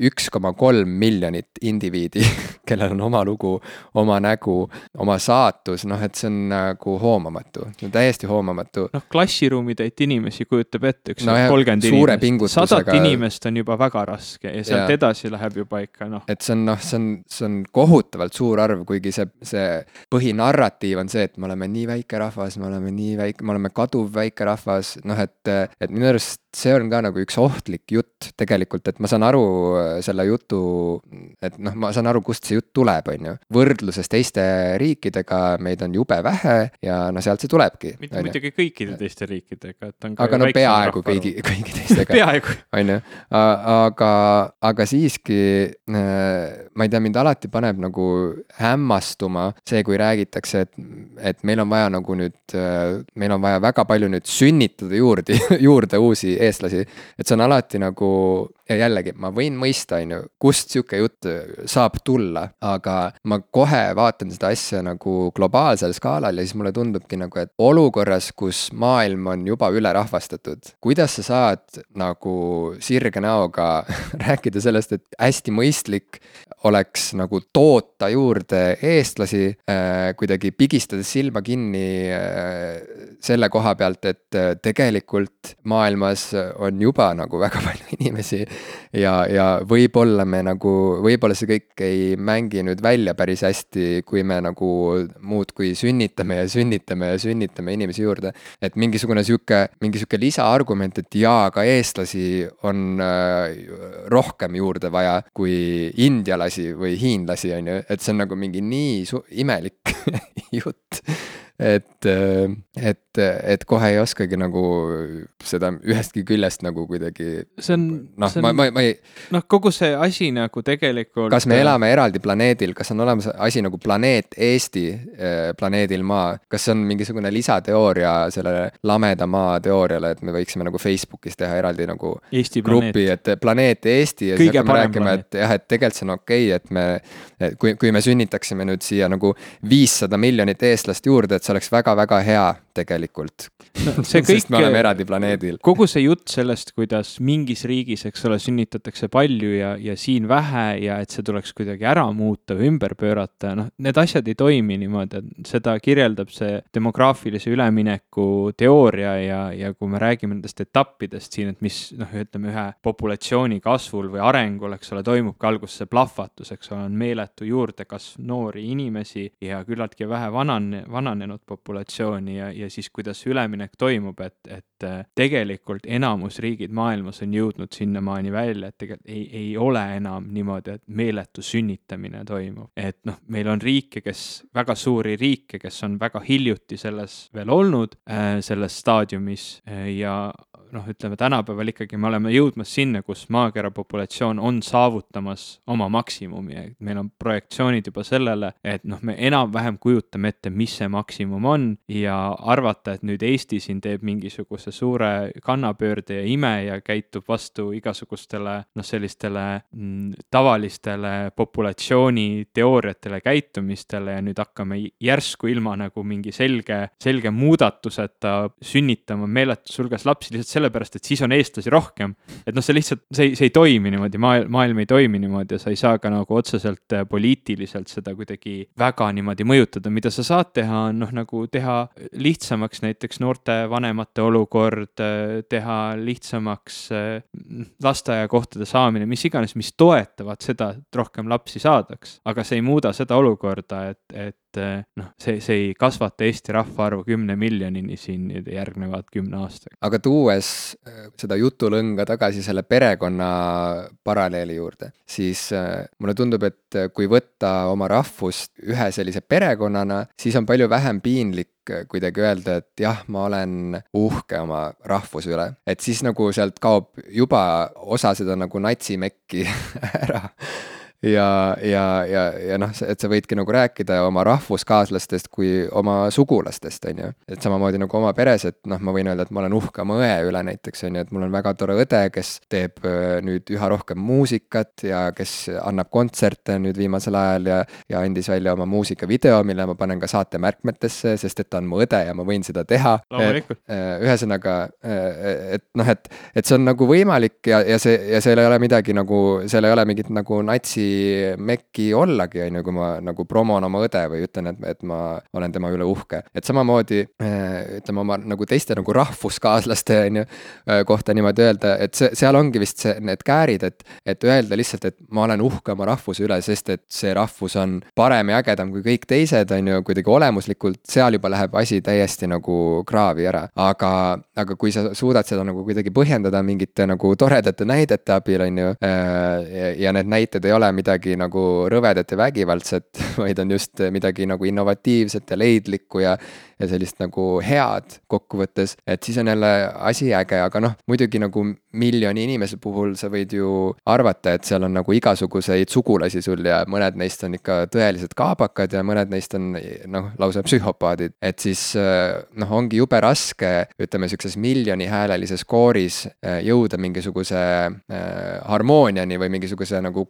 [SPEAKER 1] üks koma kolm miljonit indiviidi, kellel on oma lugu, oma nägu, oma saatus, noh, et see on nagu hoomamatu, täiesti hoomamatu.
[SPEAKER 2] noh, klassiruumitäit inimesi kujutab ette, üks kolmkümmend no, inimest, sadat inimest on juba väga raske ja sealt ja. edasi läheb juba ikka noh.
[SPEAKER 1] et see on noh, see on, see on kohutavalt suur arv, kuigi see, see põhinarratiiv on see, et me oleme nii väike rahvas, me oleme nii väike, me oleme kaduv väike rahvas, noh et, et minu arust see on ka nagu üks ohtlik jutt tegelikult, et ma saan aru äh, selle jutu, et noh, ma saan aru, kust see jutt tuleb, on ju. võrdluses teiste riikidega meid on jube vähe ja no sealt see tulebki.
[SPEAKER 2] mitte muidugi kõikide teiste riikidega, et
[SPEAKER 1] on aga no peaaegu kõigi, kõigi teistega on ju, aga, aga siiski äh, ma ei tea, mind alati paneb nagu hämmastuma see, kui räägitakse, et, et meil on vaja nagu nüüd, äh, meil on vaja väga palju nüüd sünnitada juurde, juurde uusi eestlasi. et see on alati nagu ja jällegi, ma võin mõista, on ju, kust sihuke jutt saab tulla, aga ma kohe vaatan seda asja nagu globaalsel skaalal ja siis mulle tundubki nagu, et olukorras, kus maailm on juba ülerahvastatud, kuidas sa saad nagu sirge näoga rääkida sellest, et hästi mõistlik oleks nagu toota juurde eestlasi äh,, kuidagi pigistades silma kinni äh, selle koha pealt, et äh, tegelikult maailmas on juba nagu väga palju inimesi ja, ja võib-olla me nagu, võib-olla see kõik ei mängi nüüd välja päris hästi, kui me nagu muudkui sünnitame ja sünnitame ja sünnitame inimesi juurde. et mingisugune sihuke, mingi sihuke lisaargument, et jaa, aga eestlasi on äh, rohkem juurde vaja kui indialasi või hiinlasi, on ju, et see on nagu mingi nii imelik jutt et, äh, et et, et kohe ei oskagi nagu seda ühestki küljest nagu kuidagi.
[SPEAKER 2] see on.
[SPEAKER 1] noh, ma, ma, ma ei.
[SPEAKER 2] noh, kogu see asi nagu tegelikult.
[SPEAKER 1] kas me elame eraldi planeedil, kas on olemas asi nagu planeet Eesti eh, planeedil Maa, kas see on mingisugune lisateooria sellele lameda maa teooriale, et me võiksime nagu Facebookis teha eraldi nagu
[SPEAKER 2] Eesti
[SPEAKER 1] grupi, et planeet Eesti ja siis hakkame rääkima, et jah, et tegelikult see on okei okay,, et me, kui, kui me sünnitaksime nüüd siia nagu viissada miljonit eestlast juurde, et see oleks väga-väga hea tegelikult no,. sest me oleme eraldi planeedil.
[SPEAKER 2] kogu see jutt sellest, kuidas mingis riigis, eks ole, sünnitatakse palju ja, ja siin vähe ja et see tuleks kuidagi ära muuta või ümber pöörata, noh, need asjad ei toimi niimoodi, et seda kirjeldab see demograafilise ülemineku teooria ja, ja kui me räägime nendest etappidest siin, et mis noh, ütleme ühe populatsiooni kasvul või arengul, eks ole, toimubki alguses see plahvatus, eks ole, on meeletu juurdekasv noori inimesi ja küllaltki vähe vanane, vananenud populatsiooni ja, ja siis, kuidas üleminek toimub, et, et äh, tegelikult enamus riigid maailmas on jõudnud sinnamaani välja, et tegelikult ei, ei ole enam niimoodi, et meeletu sünnitamine toimub. et noh, meil on riike, kes, väga suuri riike, kes on väga hiljuti selles veel olnud, äh, selles staadiumis äh, ja noh, ütleme tänapäeval ikkagi me oleme jõudmas sinna, kus maakera populatsioon on saavutamas oma maksimumi, et meil on projektsioonid juba sellele, et noh, me enam-vähem kujutame ette, mis see maksimum on ja arvata, et nüüd Eesti siin teeb mingisuguse suure kannapöörde ja ime ja käitub vastu igasugustele noh, sellistele mm, tavalistele populatsiooni teooriatele, käitumistele ja nüüd hakkame järsku ilma nagu mingi selge, selge muudatuseta sünnitama meeletus hulgas lapsi. Lihtsalt sellepärast, et siis on eestlasi rohkem. et noh, see lihtsalt, see see ei toimi niimoodi, maailm, maailm ei toimi niimoodi ja sa ei saa ka nagu otseselt äh, poliitiliselt seda kuidagi väga niimoodi mõjutada, mida sa saad teha, on noh, nagu teha lihtsamaks näiteks noorte vanemate olukord, äh, teha lihtsamaks äh, lasteaiakohtade saamine, mis iganes, mis toetavad seda, et rohkem lapsi saadaks. aga see ei muuda seda olukorda, et, et et noh, see, see ei kasvata Eesti rahvaarvu kümne miljonini siin nüüd järgnevad kümne aastaga.
[SPEAKER 1] aga tuues äh, seda jutulõnga tagasi selle perekonna paralleeli juurde, siis äh, mulle tundub, et kui võtta oma rahvust ühe sellise perekonnana, siis on palju vähem piinlik kuidagi öelda, et jah, ma olen uhke oma rahvuse üle, et siis nagu sealt kaob juba osa seda nagu natsimekki ära ja, ja, ja, ja noh, et sa võidki nagu rääkida oma rahvuskaaslastest kui oma sugulastest, on ju. et samamoodi nagu oma peres, et noh, ma võin öelda, et ma olen uhke oma õe üle näiteks, on ju, et mul on väga tore õde, kes teeb nüüd üha rohkem muusikat ja kes annab kontserte nüüd viimasel ajal ja, ja andis välja oma muusikavideo, mille ma panen ka saate märkmetesse, sest et ta on mu õde ja ma võin seda teha. ühesõnaga, et noh, et, et see on nagu võimalik ja, ja see, ja seal ei ole midagi nagu, seal ei ole mingit nagu natsi mekki ollagi, on ju, kui ma nagu promon oma õde või ütlen, et, et ma olen tema üle uhke. et samamoodi eh, ütleme oma nagu teiste nagu rahvuskaaslaste, on ju, eh, kohta niimoodi öelda, et see, seal ongi vist see, need käärid, et, et öelda lihtsalt, et ma olen uhke oma rahvuse üle, sest et see rahvus on parem ja ägedam kui kõik teised, on ju, kuidagi olemuslikult, seal juba läheb asi täiesti nagu kraavi ära. aga, aga kui sa suudad seda nagu kuidagi põhjendada mingite nagu toredate näidete abil, on ju, eh, ja need näited ei ole midagi nagu rõvedat ja vägivaldset, vaid on just midagi nagu innovatiivset ja leidlikku ja ja sellist nagu head kokkuvõttes, et siis on jälle asi äge, aga noh, muidugi nagu miljoni inimese puhul sa võid ju arvata, et seal on nagu igasuguseid sugulasi sul ja mõned neist on ikka tõelised kaabakad ja mõned neist on noh, lausa psühhopaadid. et siis noh, ongi jube raske, ütleme sihukeses miljonihäälelises kooris jõuda mingisuguse harmooniani või mingisuguse nagu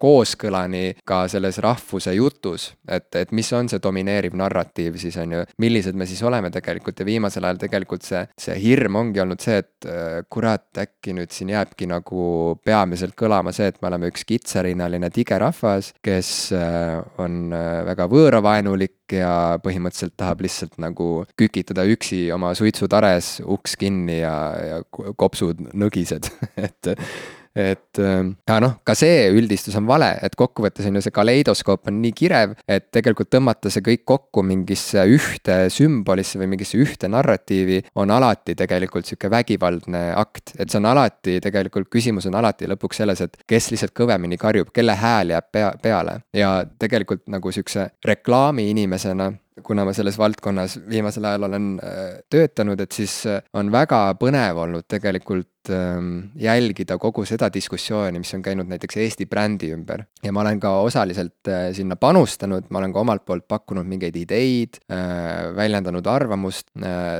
[SPEAKER 1] kooskõlani ka selles rahvuse jutus. et, et mis on see domineeriv narratiiv siis on ju, millised me siis oleme oleme tegelikult ja viimasel ajal tegelikult see, see hirm ongi olnud see, et äh, kurat, äkki nüüd siin jääbki nagu peamiselt kõlama see, et me oleme üks kitsarinnaline tigerahvas, kes äh, on äh, väga võõravaenulik ja põhimõtteliselt tahab lihtsalt nagu kükitada üksi oma suitsutares, uks kinni ja, ja kopsud nõgised et et äh, noh, ka see üldistus on vale, et kokkuvõttes on ju see kaleidoskoop on nii kirev, et tegelikult tõmmata see kõik kokku mingisse ühte sümbolisse või mingisse ühte narratiivi on alati tegelikult sihuke vägivaldne akt. et see on alati tegelikult, küsimus on alati lõpuks selles, et kes lihtsalt kõvemini karjub, kelle hääl jääb pea, peale ja tegelikult nagu sihukese reklaami inimesena kuna ma selles valdkonnas viimasel ajal olen töötanud, et siis on väga põnev olnud tegelikult ähm, jälgida kogu seda diskussiooni, mis on käinud näiteks Eesti brändi ümber. ja ma olen ka osaliselt sinna panustanud, ma olen ka omalt poolt pakkunud mingeid ideid, väljendanud arvamust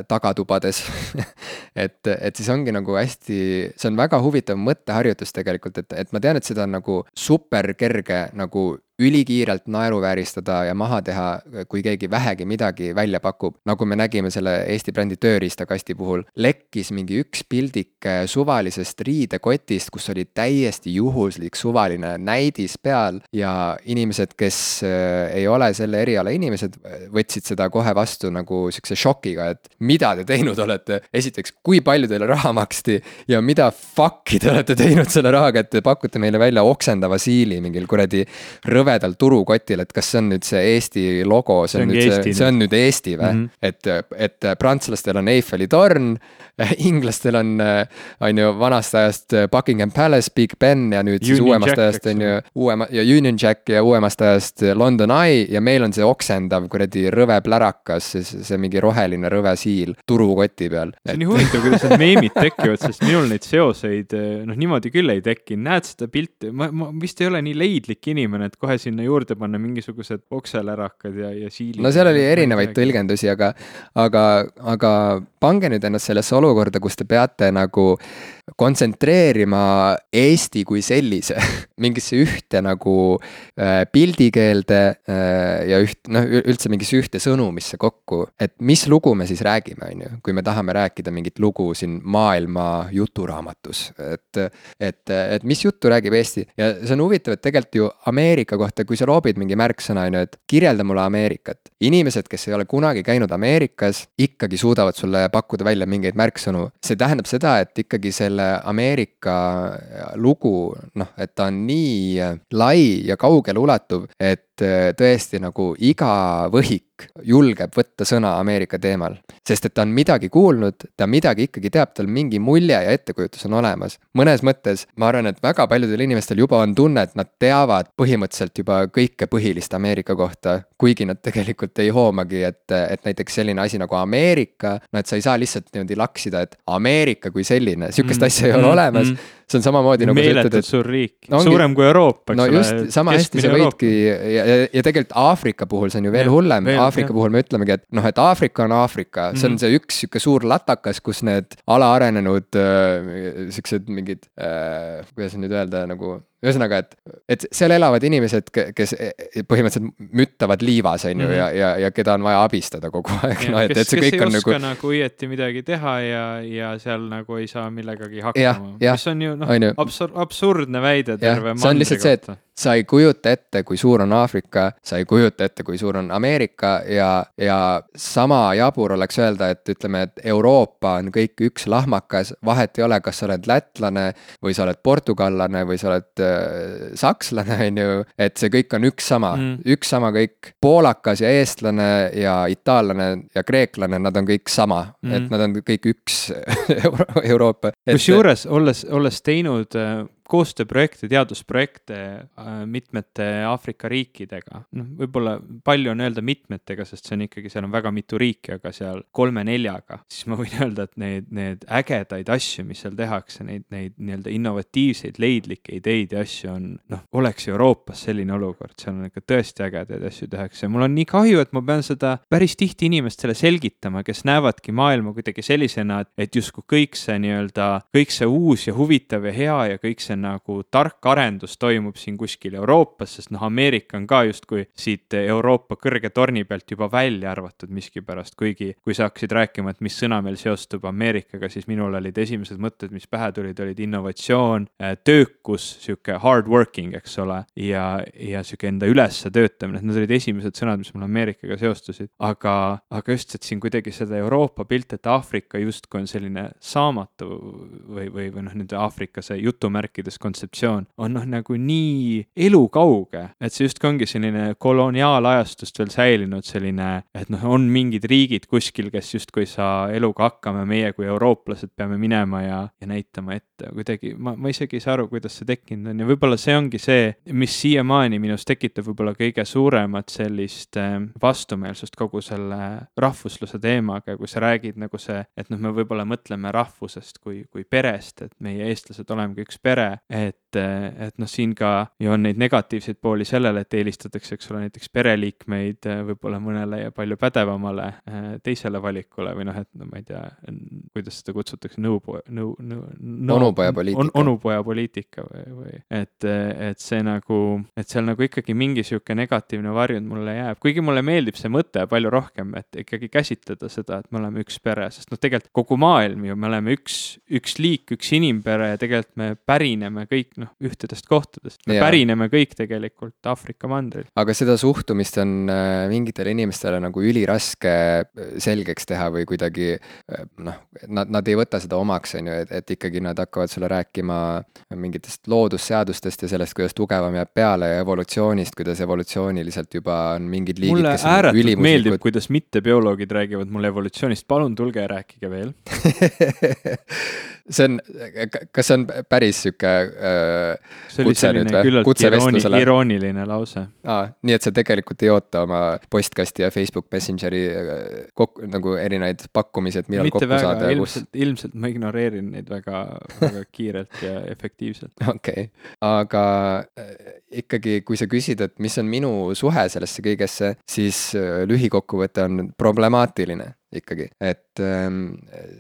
[SPEAKER 1] tagatubades et, et siis ongi nagu hästi, see on väga huvitav mõtteharjutus tegelikult, et, et ma tean, et seda on nagu super kerge nagu ülikiirelt naeruvääristada ja maha teha, kui keegi vähegi midagi välja pakub. nagu me nägime selle Eesti brändi tööriistakasti puhul, lekkis mingi üks pildike suvalisest riidekotist, kus oli täiesti juhuslik suvaline näidis peal ja inimesed, kes äh, ei ole selle eriala inimesed, võtsid seda kohe vastu nagu sihukese šokiga, et mida te teinud olete. esiteks, kui palju teile raha maksti ja mida fuck'i te olete teinud selle rahaga, et te pakute meile välja oksendava siili mingil kuradi rõve rõvedal turukotil, et kas see on nüüd see Eesti logo, see on nüüd see, see on nüüd Eesti või mm? -hmm. et, et prantslastel on Eiffeli torn, inglastel on, on ju vanast ajast Buckingham Palace, Big Ben ja nüüd Union siis uuemast Jack, ajast on ju uuema ja Union Jack ja uuemast ajast London Eye ja meil on see oksendav kuradi rõve plärakas, see, see mingi roheline rõve siil turukoti peal.
[SPEAKER 2] see on nii huvitav, kuidas need meemid tekivad, sest minul neid seoseid noh, niimoodi küll ei tekkinud, näed seda pilti, ma, ma vist ei ole nii leidlik inimene, et kohe sinna juurde panna mingisugused okselärakad ja, ja siilid.
[SPEAKER 1] no seal oli erinevaid tõlgendusi, aga, aga, aga pange nüüd ennast sellesse olukorda, kus te peate nagu kontsentreerima Eesti kui sellise mingisse ühte nagu äh, pildikeelde äh, ja üht, noh, üldse mingisse ühte sõnumisse kokku. et mis lugu me siis räägime, on ju, kui me tahame rääkida mingit lugu siin maailma juturaamatus, et, et, et mis juttu räägib Eesti ja see on huvitav, et tegelikult ju Ameerika kohta, kui sa loobid mingi märksõna, on ju, et kirjelda mulle Ameerikat. inimesed, kes ei ole kunagi käinud Ameerikas, ikkagi suudavad sulle pakkuda välja mingeid märksõnu. see tähendab seda, et ikkagi selle Ameerika lugu, noh, et ta on nii lai ja kaugeleulatuv, et tõesti nagu iga võhik julgeb võtta sõna Ameerika teemal. sest et ta on midagi kuulnud, ta midagi ikkagi teab, tal mingi mulje ja ettekujutus on olemas. mõnes mõttes ma arvan, et väga paljudel inimestel juba on tunne, et nad teavad põhimõtteliselt juba kõike põhilist Ameerika kohta, kuigi nad tegelikult ei hoomagi, et, et näiteks selline asi nagu Ameerika, no et sa ei saa lihtsalt niimoodi laksida, et Ameerika kui selline, sihukest mm, asja ei ole mm, olemas mm see on samamoodi nagu
[SPEAKER 2] sa ütled, et. suur riik suurem kui Euroopa, eks
[SPEAKER 1] no, ole. sama hästi sa võidki ja, ja, ja tegelikult Aafrika puhul see on ju veel ja, hullem, Aafrika puhul me ütlemegi, et noh, et Aafrika on Aafrika mm, -hmm. see on mhm. see üks sihuke suur latakas, kus need alaarenenud äh, siuksed mingid äh,, kuidas nüüd öelda, nagu ühesõnaga, et, et seal elavad inimesed, kes e, põhimõtteliselt müttavad liivas, on ju, mhm. ja, ja, ja keda on vaja abistada kogu aeg,
[SPEAKER 2] noh, et, et see kõik on nagu. nagu õieti midagi teha ja, ja seal nagu ei saa millegagi hakkama, mis on ju noh, absur-, absurdne väide terve mandri kohta
[SPEAKER 1] sa ei kujuta ette, kui suur on Aafrika, sa ei kujuta ette, kui suur on Ameerika ja, ja sama jabur oleks öelda, et ütleme, et Euroopa on kõik üks lahmakas, vahet ei ole, kas sa oled lätlane või sa oled portugallane või sa oled äh, sakslane, on ju. et see kõik on üks sama mm., üks sama kõik, poolakas ja eestlane ja itaallane ja kreeklane, nad on kõik sama mm., et nad on kõik üks Euro Euroopa.
[SPEAKER 2] kusjuures olles, olles teinud äh, koostööprojekte, teadusprojekte äh, mitmete Aafrika riikidega. noh, võib-olla palju on öelda mitmetega, sest see on ikkagi, seal on väga mitu riiki, aga seal kolme-neljaga, siis ma võin öelda, et need, need ägedaid asju, mis seal tehakse, neid, neid nii-öelda innovatiivseid, leidlikke ideid ja asju on, noh, oleks Euroopas selline olukord, seal on ikka tõesti ägedaid asju tehakse. Ja mul on nii kahju, et ma pean seda päris tihti inimestele selgitama, kes näevadki maailma kuidagi sellisena, et, et justkui kõik see nii-öelda, kõik see uus ja huvitav ja hea ja kõik see nagu tark arendus toimub siin kuskil Euroopas, sest noh, Ameerika on ka justkui siit Euroopa kõrge torni pealt juba välja arvatud miskipärast, kuigi kui sa hakkasid rääkima, et mis sõna meil seostub Ameerikaga, siis minul olid esimesed mõtted, mis pähe tulid, olid innovatsioon, äh, töökus, sihuke hard working, eks ole, ja, ja sihuke enda ülesse töötamine, et need olid esimesed sõnad, mis mul Ameerikaga seostusid, aga, aga just, et siin kuidagi seda Euroopa pilti, et Aafrika justkui on selline saamatu või, või, või noh, nende Aafrika see jutumärkides ideoloogides kontseptsioon on noh, nagu nii elukauge, et see justkui ongi selline koloniaalajastust veel säilinud selline, et noh, on mingid riigid kuskil, kes justkui ei saa eluga hakkama, meie kui eurooplased peame minema ja, ja näitama ette. Kuidagi, ma, ma isegi ei saa aru, kuidas see tekkinud on ja võib-olla see ongi see, mis siiamaani minus tekitab võib-olla kõige suuremat sellist eh, vastumeelsust kogu selle rahvusluse teemaga, kui sa räägid nagu see, et noh, me võib-olla mõtleme rahvusest kui, kui perest, et meie eestlased olemegi üks pere, 哎。Et, et noh, siin ka ju on neid negatiivseid pooli sellele, et eelistatakse, eks ole, näiteks pereliikmeid eh, võib-olla mõnele ja palju pädevamale eh, teisele valikule või noh, et no ma ei tea, kuidas seda kutsutakse, nõupoja, nõu, nõu, nõu.
[SPEAKER 1] onupojapoliitika
[SPEAKER 2] on,. onupojapoliitika või, või et, et see nagu, et seal nagu ikkagi mingi sihuke negatiivne varjund mulle jääb, kuigi mulle meeldib see mõte palju rohkem, et ikkagi käsitleda seda, et me oleme üks pere, sest noh, tegelikult kogu maailm ju, me oleme üks, üks liik, üks inimpere ja tegelikult me pärineme kõik noh, ühtedest kohtadest, me ja. pärineme kõik tegelikult Aafrika mandril.
[SPEAKER 1] aga seda suhtumist on äh, mingitele inimestele nagu üliraske äh, selgeks teha või kuidagi äh, noh, nad, nad ei võta seda omaks, on ju, et, et ikkagi nad hakkavad sulle rääkima mingitest loodusseadustest ja sellest, kuidas tugevam jääb peale ja evolutsioonist, kuidas evolutsiooniliselt juba on mingid liigid,
[SPEAKER 2] mulle ääretult meeldib, kuidas mittebioloogid räägivad mulle evolutsioonist, palun tulge ja rääkige veel
[SPEAKER 1] see on, kas see on päris sihuke äh,
[SPEAKER 2] see oli selline küllalt irooni, irooniline lause.
[SPEAKER 1] aa, nii et sa tegelikult ei oota oma postkasti ja Facebook Messengeri äh, kokku, nagu erinevaid pakkumisi, et millal
[SPEAKER 2] Mitte
[SPEAKER 1] kokku
[SPEAKER 2] väga,
[SPEAKER 1] saada
[SPEAKER 2] ilmselt, ilmselt ma ignoreerin neid väga, väga kiirelt ja efektiivselt.
[SPEAKER 1] okei okay., aga äh, ikkagi, kui sa küsid, et mis on minu suhe sellesse kõigesse, siis äh, lühikokkuvõte on problemaatiline ikkagi, et ähm,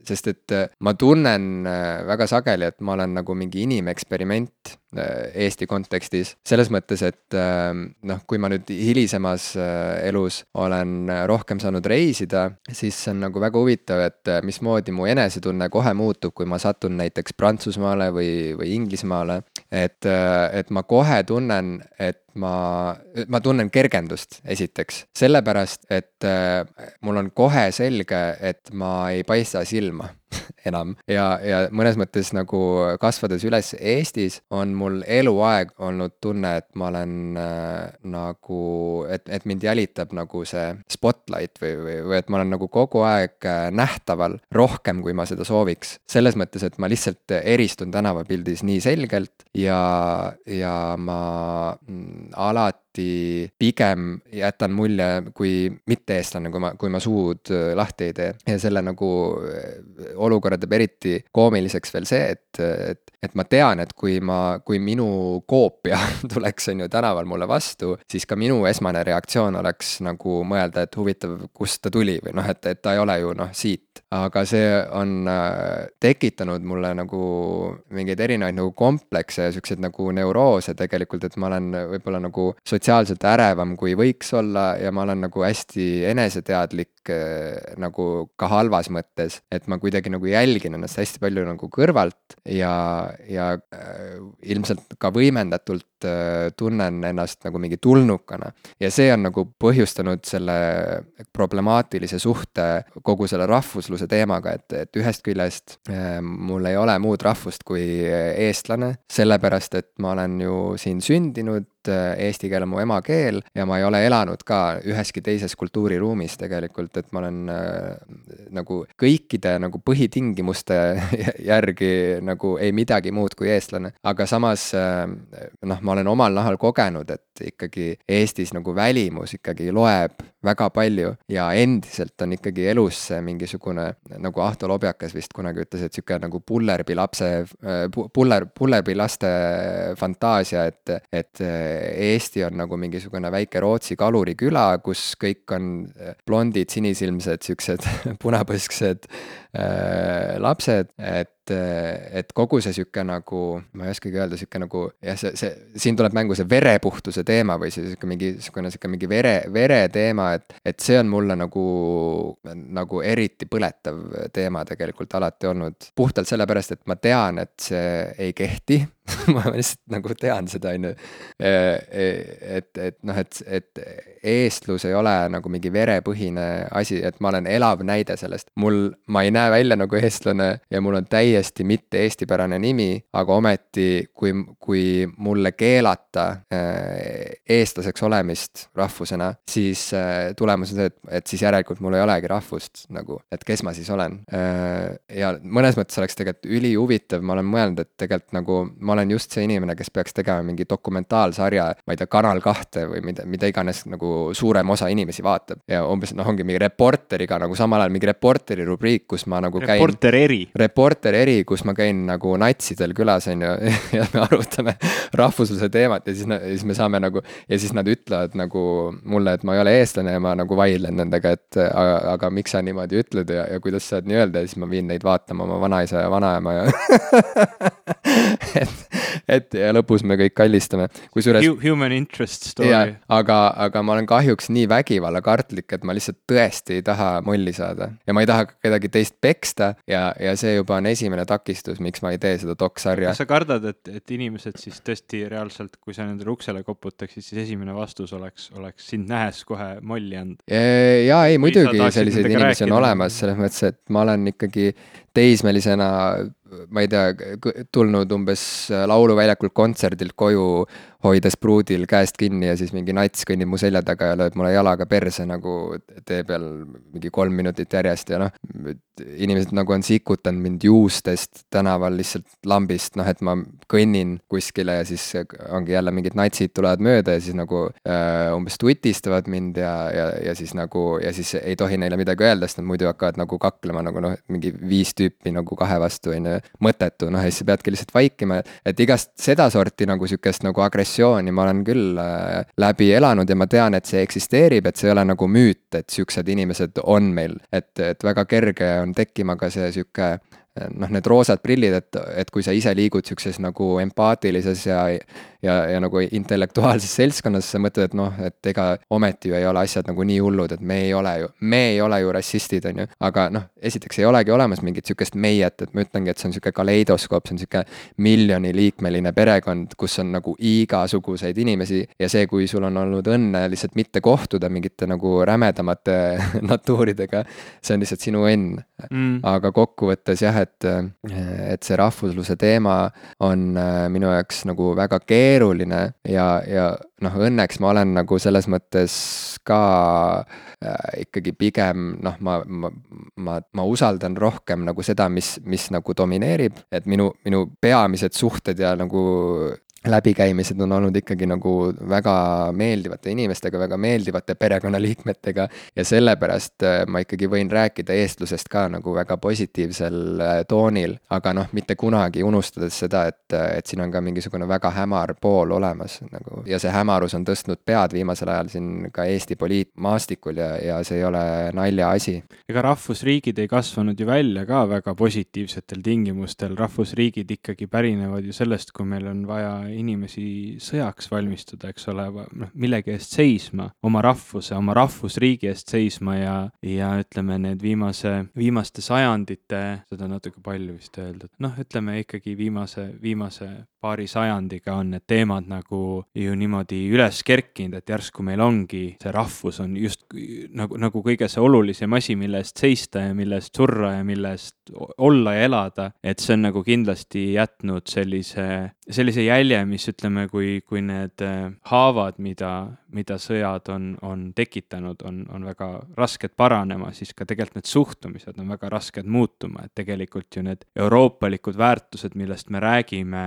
[SPEAKER 1] sest et äh, ma tunnen äh, väga sageli, et ma olen nagu mingi inimeksperiment äh, Eesti kontekstis. selles mõttes, et ähm, noh, kui ma nüüd hilisemas elus olen rohkem saanud reisida, siis see on nagu väga huvitav, et mismoodi mu enesetunne kohe muutub, kui ma satun näiteks Prantsusmaale või, või Inglismaale. et, et ma kohe tunnen, et ma, ma tunnen kergendust, esiteks. sellepärast, et mul on kohe selge, et ma ei paista silma enam ja, ja mõnes mõttes nagu kasvades üles Eestis, on mul eluaeg olnud tunne, et ma olen äh, nagu, et, et mind jälitab nagu see spotlight või, või, või et ma olen nagu kogu aeg äh, nähtaval rohkem, kui ma seda sooviks. selles mõttes, et ma lihtsalt eristun tänavapildis nii selgelt ja, ja ma mm, alati alati pigem jätan mulje kui mitte-eestlane, kui ma, kui ma suud äh, lahti ei tee. ja selle nagu äh, olukorra teeb eriti koomiliseks veel see, et, et, et ma tean, et kui ma, kui minu koopia tuleks, on ju, tänaval mulle vastu, siis ka minu esmane reaktsioon oleks nagu mõelda, et huvitav, kust ta tuli või noh, et, et ta ei ole ju noh, siit. aga see on äh, tekitanud mulle nagu mingeid erinevaid nagu komplekse ja siukseid nagu neuroose tegelikult, et ma olen võib-olla nagu sotsiaalselt ärevam, kui võiks olla ja ma olen nagu hästi eneseteadlik äh, nagu ka halvas mõttes, et ma kuidagi nagu jälgin ennast hästi palju nagu kõrvalt ja, ja äh, ilmselt ka võimendatult äh, tunnen ennast nagu mingi tulnukana. ja see on nagu põhjustanud selle problemaatilise suhte kogu selle rahvusluse teemaga, et, et ühest küljest mul ei ole muud rahvust kui eestlane, sellepärast et ma olen ju siin sündinud, Äh, eesti keel on mu emakeel ja ma ei ole elanud ka üheski teises kultuuriruumis tegelikult, et ma olen äh, nagu kõikide nagu põhitingimuste järgi nagu ei midagi muud kui eestlane. aga samas äh, noh, ma olen omal nahal kogenud, et ikkagi Eestis nagu välimus ikkagi loeb väga palju ja endiselt on ikkagi elus see mingisugune, nagu Ahto Lobjakas vist kunagi ütles, et sihuke nagu pullerbi lapse, puller, pullerbi laste fantaasia, et, et Eesti on nagu mingisugune väike Rootsi kaluriküla, kus kõik on äh, blondid, sinisilmsed, siuksed punapõsksed äh, lapsed, et et kogu see sihuke nagu, ma ei oskagi öelda, sihuke nagu jah, see, see, siin tuleb mängu see verepuhtuse teema või see sihuke mingi, sihukene sihuke mingi vere, vere teema, et, et see on mulle nagu, nagu eriti põletav teema tegelikult alati olnud. puhtalt sellepärast, et ma tean, et see ei kehti ma lihtsalt nagu tean seda, on ju. et, et noh, et, et eestlus ei ole nagu mingi verepõhine asi, et ma olen elav näide sellest. mul, ma ei näe välja nagu eestlane ja mul on täiesti mitte eestipärane nimi, aga ometi, kui, kui mulle keelata äh, eestlaseks olemist rahvusena, siis äh, tulemus on see, et, et siis järelikult mul ei olegi rahvust nagu, et kes ma siis olen. Äh, ja mõnes mõttes oleks tegelikult ülihuvitav, ma olen mõelnud, et tegelikult nagu ma olen just see inimene, kes peaks tegema mingi dokumentaalsarja, ma ei tea, Kanal kahte või mida, mida iganes nagu suurem osa inimesi vaatab. ja umbes noh, ongi mingi reporteriga nagu samal ajal mingi reporteri rubriik, kus ma nagu
[SPEAKER 2] käin. reporter eri.
[SPEAKER 1] reporter eri, kus ma käin nagu natsidel külas, on ju, ja me arutame rahvusluse teemat ja siis, siis me saame nagu ja siis nad ütlevad nagu mulle, et ma ei ole eestlane ja ma nagu vaidlen nendega, et aga, aga miks sa niimoodi ütled ja, ja kuidas saad nii öelda ja siis ma viin neid vaatama oma vanaisa ja vanaema ja et, et ja lõpus me kõik kallistame,
[SPEAKER 2] kusjuures. Human interest story.
[SPEAKER 1] aga, aga ma olen kahjuks nii vägivallakartlik, et ma lihtsalt tõesti ei taha molli saada ja ma ei taha kedagi teist peksta ja, ja see juba on esimene takistus, miks ma ei tee seda doksarja.
[SPEAKER 2] kas sa kardad, et, et inimesed siis tõesti reaalselt, kui sa nendele uksele koputaksid, siis esimene vastus oleks, oleks sind nähes kohe molli anda?
[SPEAKER 1] jaa, ei muidugi selliseid inimesi on olemas, selles mõttes, et ma olen ikkagi teismelisena ma ei tea, tulnud umbes lauluväljakult kontserdilt koju hoides pruudil käest kinni ja siis mingi nats kõnnib mu selja taga ja lööb mulle jalaga perse nagu tee peal mingi kolm minutit järjest ja noh, inimesed nagu on sikutanud mind juustest tänaval lihtsalt lambist, noh et ma kõnnin kuskile ja siis ongi jälle mingid natsid tulevad mööda ja siis nagu äh, umbes tutistavad mind ja, ja, ja siis nagu ja siis ei tohi neile midagi öelda, sest nad muidu hakkavad nagu kaklema nagu noh, mingi viis tüüpi nagu kahe vastu on ju, mõttetu, noh ja siis sa peadki lihtsalt vaikima, et igast sedasorti nagu sihukest nagu agressiooni depressiooni ma olen küll äh, läbi elanud ja ma tean, et see eksisteerib, et see ei ole nagu müüt, et siuksed inimesed on meil. et, et väga kerge on tekkima ka see sihuke noh, need roosad prillid, et, et kui sa ise liigud sihukeses nagu empaatilises ja ja, ja nagu intellektuaalses seltskonnas sa mõtled, et noh, et ega ometi ju ei ole asjad nagu nii hullud, et me ei ole ju, me ei ole ju rassistid, on ju. aga noh, esiteks ei olegi olemas mingit sihukest meiet, et ma ütlengi, et see on sihuke kaleidoskoop, see on sihuke miljoniliikmeline perekond, kus on nagu igasuguseid inimesi ja see, kui sul on olnud õnne lihtsalt mitte kohtuda mingite nagu rämedamate natuuridega, see on lihtsalt sinu õnn mm.. aga kokkuvõttes jah, et, et see rahvusluse teema on äh, minu jaoks nagu väga keeruline keeruline ja, ja noh, õnneks ma olen nagu selles mõttes ka äh, ikkagi pigem noh, ma, ma, ma, ma usaldan rohkem nagu seda, mis, mis nagu domineerib, et minu, minu peamised suhted ja nagu läbikäimised on olnud ikkagi nagu väga meeldivate inimestega, väga meeldivate perekonnaliikmetega ja sellepärast äh, ma ikkagi võin rääkida eestlusest ka nagu väga positiivsel äh, toonil, aga noh, mitte kunagi unustades seda, et, äh, et siin on ka mingisugune väga hämar pool olemas nagu ja see hämarus on tõstnud pead viimasel ajal siin ka Eesti poliitmaastikul ja, ja see ei ole naljaasi.
[SPEAKER 2] ega rahvusriigid ei kasvanud ju välja ka väga positiivsetel tingimustel, rahvusriigid ikkagi pärinevad ju sellest, kui meil on vaja inimesi sõjaks valmistuda, eks ole, noh, millegi eest seisma, oma rahvuse, oma rahvusriigi eest seisma ja, ja ütleme, need viimase, viimaste sajandite, seda on natuke palju vist öeldud, noh, ütleme ikkagi viimase, viimase paari sajandiga on need teemad nagu ju niimoodi üles kerkinud, et järsku meil ongi see rahvus on just nagu, nagu kõige see olulisem asi, mille eest seista ja mille eest surra ja mille eest olla ja elada, et see on nagu kindlasti jätnud sellise, sellise jälje, mis ütleme, kui, kui need äh, haavad, mida, mida sõjad on, on tekitanud, on, on väga rasked paranema, siis ka tegelikult need suhtumised on väga rasked muutuma, et tegelikult ju need euroopalikud väärtused, millest me räägime,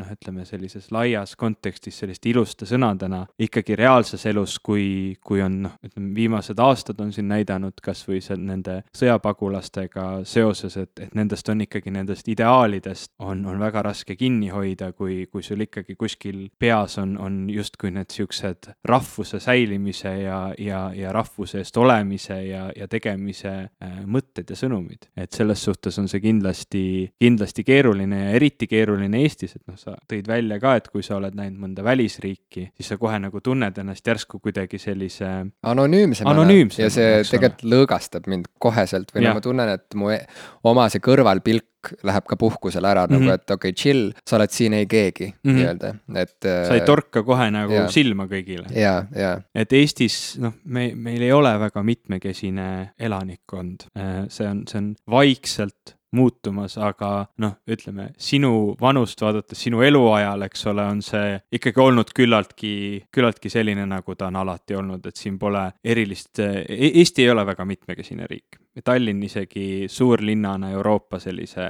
[SPEAKER 2] noh, ütleme sellises laias kontekstis selliste iluste sõnadena, ikkagi reaalses elus, kui, kui on noh, ütleme viimased aastad on siin näidanud kasvõi seal nende sõjapagulastega seoses, et, et nendest on ikkagi, nendest ideaalidest on, on väga raske kinni hoida, kui, kui sul ikkagi kuskil peas on, on justkui need siuksed niisugused rahvuse säilimise ja, ja, ja rahvuse eest olemise ja, ja tegemise äh, mõtted ja sõnumid. et selles suhtes on see kindlasti, kindlasti keeruline ja eriti keeruline Eestis, et noh, sa tõid välja ka, et kui sa oled näinud mõnda välisriiki, siis sa kohe nagu tunned ennast järsku kuidagi sellise
[SPEAKER 1] anonüümsemana
[SPEAKER 2] anonüümsem,
[SPEAKER 1] ja see tegelikult lõõgastab mind koheselt või no ma tunnen, et mu e-, oma see kõrvalpilk tüdruk läheb ka puhkusele ära mm -hmm. nagu,
[SPEAKER 2] Mhm.
[SPEAKER 1] et okei okay,, chill, sa oled siin ei keegi mm. -hmm. nii-öelda, et.
[SPEAKER 2] sa ei torka kohe nagu
[SPEAKER 1] jaa.
[SPEAKER 2] silma kõigile.
[SPEAKER 1] ja, ja
[SPEAKER 2] et Eestis noh, me, meil ei ole väga mitmekesine elanikkond, see on, see on vaikselt muutumas, aga noh, ütleme sinu vanust vaadates, sinu eluajal, eks ole, on see ikkagi olnud küllaltki, küllaltki selline, nagu ta on alati olnud, et siin pole erilist, Eesti ei ole väga mitmekesine riik. Tallinn isegi suurlinnana Euroopa sellise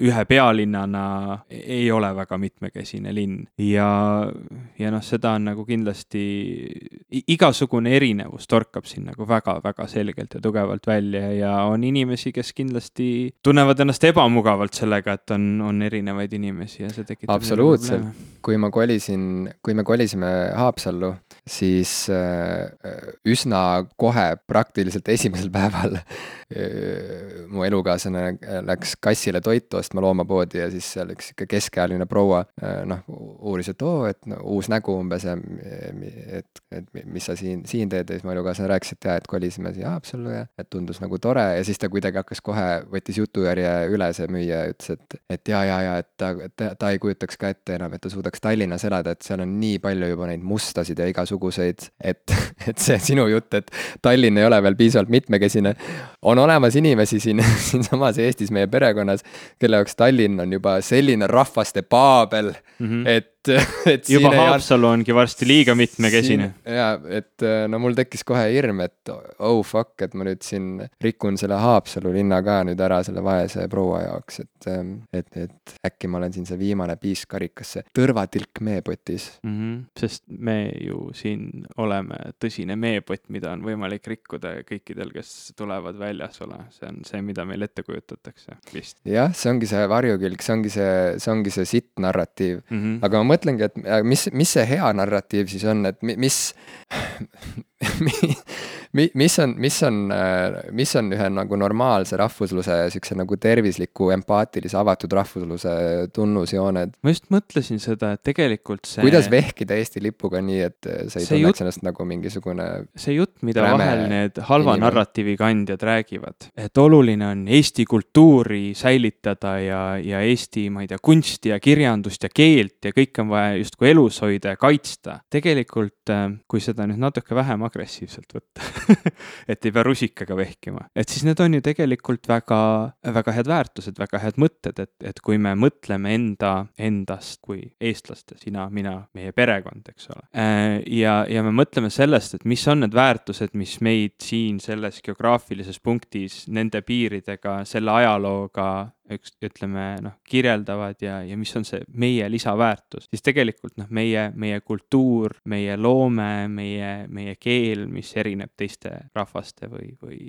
[SPEAKER 2] ühe pealinnana ei ole väga mitmekesine linn ja, ja noh, seda on nagu kindlasti, igasugune erinevus torkab siin nagu väga-väga selgelt ja tugevalt välja ja on inimesi, kes kindlasti tunnevad ennast ebamugavalt sellega, et on, on erinevaid inimesi ja see tekitab.
[SPEAKER 1] Absoluutselt.. kui ma kolisin, kui me kolisime Haapsallu, siis äh, üsna kohe, praktiliselt esimesel päeval mu elukaaslane läks kassile toitu ostma loomapoodi ja siis seal üks sihuke keskealine proua äh, noh, uuris, et oo, et no, uus nägu umbes ja et, et mis sa siin, siin teed. Ja siis mu elukaaslane rääkis, et jaa, et kolisime siia Haapsallu ja et tundus nagu tore. Ja siis ta kuidagi hakkas kohe, võttis jutujärje üle see müüja ja ütles, et, et jaa, jaa, jaa, et ta, ta, ta ei kujutaks ka ette enam, et ta suudaks Tallinnas elada, et seal on nii palju juba neid mustasid ja igasuguseid, et, et see sinu jutt, et Tallinn ei ole veel piisavalt mitmekesine, on olemas inimesi siin, siinsamas Eestis meie perekonnas, kelle jaoks Tallinn on juba selline rahvaste paabel mm. -hmm. et, et
[SPEAKER 2] juba
[SPEAKER 1] ei an-
[SPEAKER 2] Haapsalu ongi varsti liiga mitmekesine.
[SPEAKER 1] ja et no mul tekkis kohe hirm, et oh fuck, et ma nüüd siin rikun selle Haapsalu linna ka nüüd ära selle vaese proua jaoks, et, et, et äkki ma olen siin see viimane piisk karikasse, tõrvatilk meepotis.
[SPEAKER 2] mm. -hmm. sest me ju siin oleme tõsine meepott, mida on võimalik rikkuda kõikidel, kes tulevad väljaspoole, see on see, mida meil ette kujutatakse vist
[SPEAKER 1] jah, see ongi see varjukülg, see ongi see, see ongi see sitt narratiiv.
[SPEAKER 2] mm. -hmm.
[SPEAKER 1] aga mõtlengi, et äh, mis, mis see hea narratiiv siis on, et mi- mis mi- mis on, mis on, mis on ühe nagu normaalse rahvusluse, siukse nagu tervisliku, empaatilise, avatud rahvusluse tunnusjooned?
[SPEAKER 2] ma just mõtlesin seda, et tegelikult see.
[SPEAKER 1] kuidas vehkida Eesti lipuga nii, et sa ei
[SPEAKER 2] See
[SPEAKER 1] tunneks
[SPEAKER 2] jutt-
[SPEAKER 1] ennast nagu mingisugune
[SPEAKER 2] see jutt, mida vahel need halva
[SPEAKER 1] inimene.
[SPEAKER 2] narratiivi kandjad räägivad, et oluline on Eesti kultuuri säilitada ja, ja Eesti, ma ei tea, kunsti ja kirjandust ja keelt ja kõike on vaja justkui elus hoida ja kaitsta. tegelikult, kui seda nüüd natuke vähem agressiivselt võtta, et ei pea rusikaga vehkima, et siis need on ju tegelikult väga, väga head väärtused, väga head mõtted, et, et kui me mõtleme enda, endast kui eestlaste, sina, mina, meie perekond, eks ole. ja, ja me mõtleme sellest, et mis on need väärtused, mis meid siin selles geograafilises punktis nende piiridega, selle ajalooga üks, ütleme noh, kirjeldavad ja, ja mis on see meie lisaväärtus, siis tegelikult noh, meie, meie kultuur, meie loome, meie, meie keel, mis erineb teiste rahvaste või, või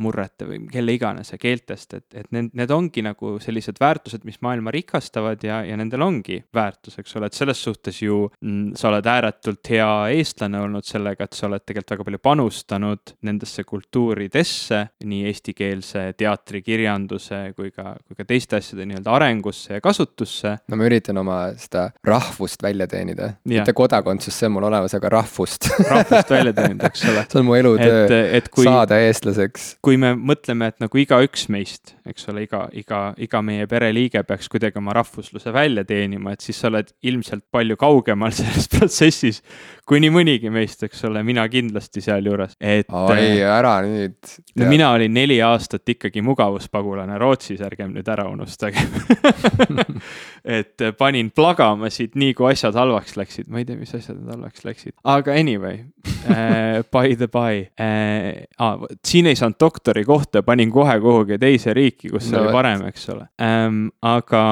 [SPEAKER 2] murrete või kelle iganes keeltest, et, et need, need ongi nagu sellised väärtused, mis maailma rikastavad ja, ja nendel ongi väärtus, eks ole, et selles suhtes ju mm, sa oled ääretult hea eestlane olnud sellega, et sa oled tegelikult väga palju panustanud nendesse kultuuridesse, nii eestikeelse teatri, kirjanduse kui ka, kui ka teiste asjade nii-öelda arengusse ja kasutusse.
[SPEAKER 1] no ma üritan oma seda rahvust välja teenida, mitte kodakondsust, see on mul olemas, aga rahvust
[SPEAKER 2] rahvust välja teenida, eks ole.
[SPEAKER 1] see on mu elutöö saada eestlaseks.
[SPEAKER 2] kui me mõtleme, et nagu igaüks meist, eks ole, iga, iga, iga meie pereliige peaks kuidagi oma rahvusluse välja teenima, et siis sa oled ilmselt palju kaugemal selles protsessis kui nii mõnigi meist, eks ole, mina kindlasti sealjuures, et.
[SPEAKER 1] oi, ära nüüd.
[SPEAKER 2] no mina olin neli aastat ikkagi mugavuspagulane Rootsis, ärgem nüüd ära unustagem. et panin plagama siit nii kui asjad halvaks läksid, ma ei tea, mis asjad need halvaks läksid, aga anyway äh,, by the by äh,. Ah, siin ei saanud doktorikohta, panin kohe kuhugi teise riiki, kus
[SPEAKER 1] No
[SPEAKER 2] no, oli parem, eks ole ähm,. aga,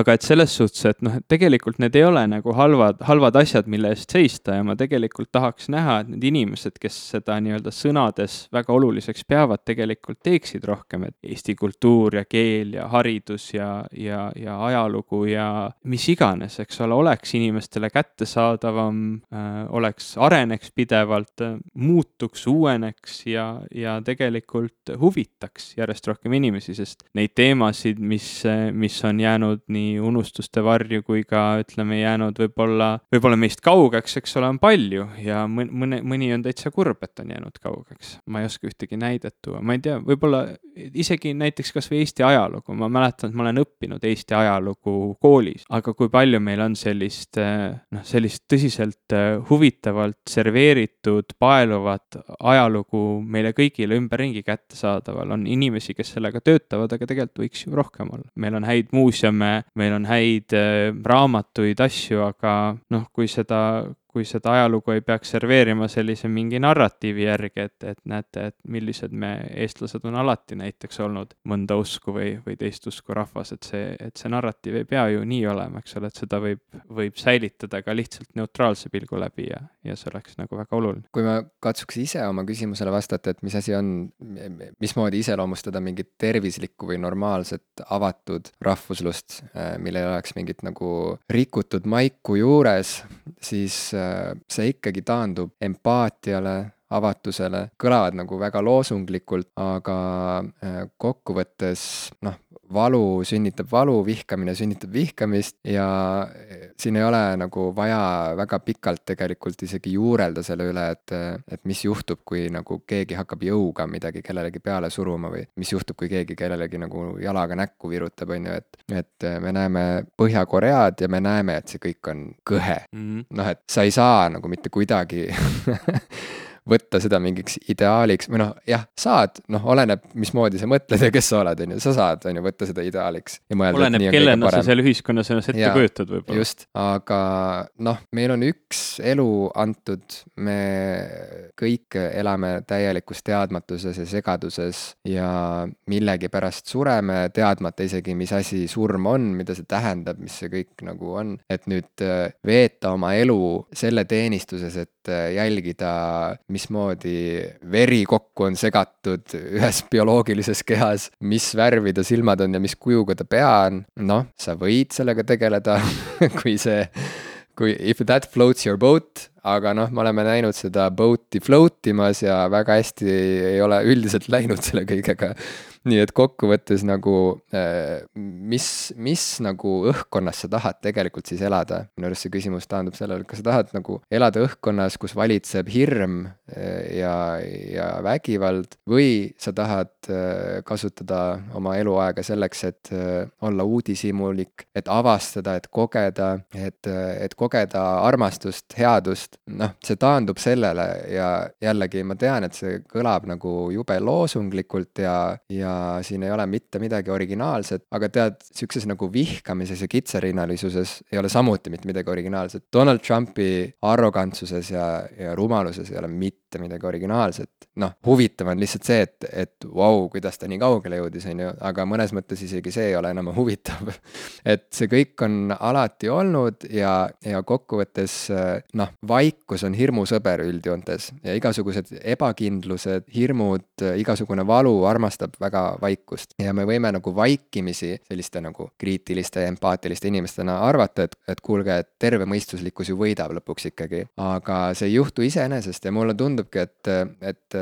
[SPEAKER 2] aga et selles suhtes, et noh, et tegelikult need ei ole nagu halvad, halvad asjad, mille eest seista ja ma tegelikult tahaks näha, et need inimesed, kes seda nii-öelda sõnades väga oluliseks peavad, tegelikult teeksid rohkem, et eesti kultuur ja keel ja haridus ja, ja, ja ajalugu ja mis iganes, eks ole, oleks inimestele kättesaadavam äh,, oleks, areneks pidevalt muutuks, uueneks ja, ja tegelikult huvitaks järjest rohkem inimesi, sest neid teemasid, mis, mis on jäänud nii unustuste varju kui ka ütleme, jäänud võib-olla, võib-olla meist kaugeks, eks ole, on palju ja mõne, mõni on täitsa kurb, et on jäänud kaugeks. ma ei oska ühtegi näidet tuua, ma ei tea, võib-olla isegi näiteks kasvõi Eesti ajalugu, ma mäletan, et ma olen õppinud Eesti ajalugu koolis, aga kui palju meil on sellist noh, sellist tõsiselt huvitavalt serveeritud, paeluvat ajalugu meile kõigile ümberringi kättesaadaval, on inimesi, kes sellega töötavad, aga tegelikult võiks ju rohkem olla. meil on häid muuseume, meil on häid raamatuid, asju, aga noh, kui seda kui seda ajalugu ei peaks serveerima sellise mingi narratiivi järgi, et, et näete, et millised me, eestlased on alati näiteks olnud mõnda usku või, või teist usku rahvas, et see, et see narratiiv ei pea ju nii olema, eks ole, et seda võib, võib säilitada ka lihtsalt neutraalse pilgu läbi ja, ja see oleks nagu väga oluline.
[SPEAKER 1] kui ma katsuks ise oma küsimusele vastata, et mis asi on, mismoodi iseloomustada mingit tervislikku või normaalset avatud rahvuslust, millel oleks mingit nagu rikutud maiku juures, siis see ikkagi taandub empaatiale, avatusele, kõlavad nagu väga loosunglikult, aga äh, kokkuvõttes noh, valu sünnitab valu, vihkamine sünnitab vihkamist ja eh, siin ei ole nagu vaja väga pikalt tegelikult isegi juurelda selle üle, et, et mis juhtub, kui nagu keegi hakkab jõuga midagi kellelegi peale suruma või mis juhtub, kui keegi kellelegi nagu jalaga näkku virutab, on ju, et, et me näeme Põhja-Koread ja me näeme, et see kõik on kõhe. Mm -hmm.. noh, et sa ei saa nagu mitte kuidagi võtta seda mingiks ideaaliks või noh, jah, saad, noh, oleneb, mismoodi sa mõtled ja kes sa oled, on ju, sa saad, on ju, võtta seda ideaaliks.
[SPEAKER 2] oleneb, kellena sa seal ühiskonnas ennast ette kujutad võib-olla.
[SPEAKER 1] just, aga noh, meil on üks elu antud, me kõik elame täielikus teadmatuses ja segaduses ja millegipärast sureme, teadmata isegi, mis asi surm on, mida see tähendab, mis see kõik nagu on, et nüüd äh, veeta oma elu selle teenistuses, et äh, jälgida, mis mismoodi veri kokku on segatud ühes bioloogilises kehas, mis värvi ta silmad on ja mis kujuga ta pea on, noh, sa võid sellega tegeleda kui see, kui if that floats your boat, aga noh, me oleme näinud seda boat'i float imas ja väga hästi ei ole üldiselt läinud selle kõigega nii et kokkuvõttes nagu äh, mis, mis nagu õhkkonnas sa tahad tegelikult siis elada, minu arust see küsimus taandub sellele, kas sa tahad nagu elada õhkkonnas, kus valitseb hirm äh, ja, ja vägivald või sa tahad äh, kasutada oma eluaega selleks, et olla uudishimulik, et avastada, et kogeda, et, et kogeda armastust, headust, noh, see taandub sellele ja jällegi ma tean, et see kõlab nagu jube loosunglikult ja, ja siin ei ole mitte midagi originaalset, aga tead, sihukeses nagu vihkamises ja kitsarinnalisuses ei ole samuti mitte midagi originaalset. Donald Trumpi arrogantsuses ja, ja rumaluses ei ole mitte midagi originaalset. noh, huvitav on lihtsalt see, et, et vau wow,, kuidas ta nii kaugele jõudis, on ju, aga mõnes mõttes isegi see ei ole enam huvitav et see kõik on alati olnud ja, ja kokkuvõttes noh, vaikus on hirmusõber üldjoontes ja igasugused ebakindlused, hirmud, igasugune valu armastab väga vaikust ja me võime nagu vaikimisi selliste nagu kriitiliste empaatiliste inimestena arvata, et, et kuulge, et terve mõistuslikkus ju võidab lõpuks ikkagi. aga see ei juhtu iseenesest ja mulle tundubki, et, et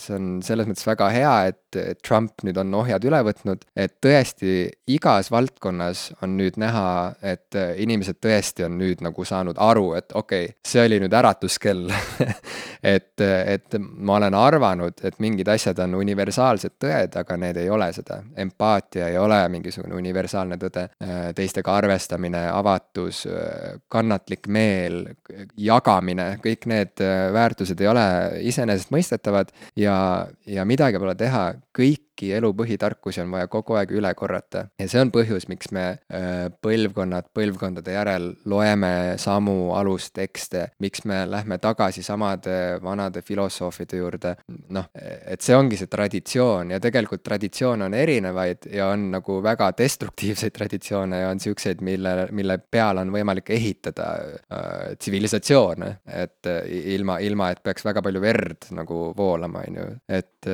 [SPEAKER 1] see on selles mõttes väga hea, et Trump nüüd on ohjad üle võtnud, et tõesti igas valdkonnas on nüüd näha, et inimesed tõesti on nüüd nagu saanud aru, et okei okay,, see oli nüüd äratuskell et, et ma olen arvanud, et mingid asjad on universaalsed tõed, aga need ei ole seda. empaatia ei ole mingisugune universaalne tõde, teistega arvestamine, avatus, kannatlik meel, jagamine, kõik need väärtused ei ole iseenesestmõistetavad ja, ja midagi pole teha, kõik kõiki elu põhitarkusi on vaja kogu aeg üle korrata. ja see on põhjus, miks me põlvkonnad põlvkondade järel loeme samu alustekste, miks me lähme tagasi samade vanade filosoofide juurde. noh, et see ongi see traditsioon ja tegelikult traditsioone on erinevaid ja on nagu väga destruktiivseid traditsioone ja on siukseid, mille, mille peale on võimalik ehitada tsivilisatsioone, et äh, ilma, ilma et peaks väga palju verd nagu voolama, on ju, et,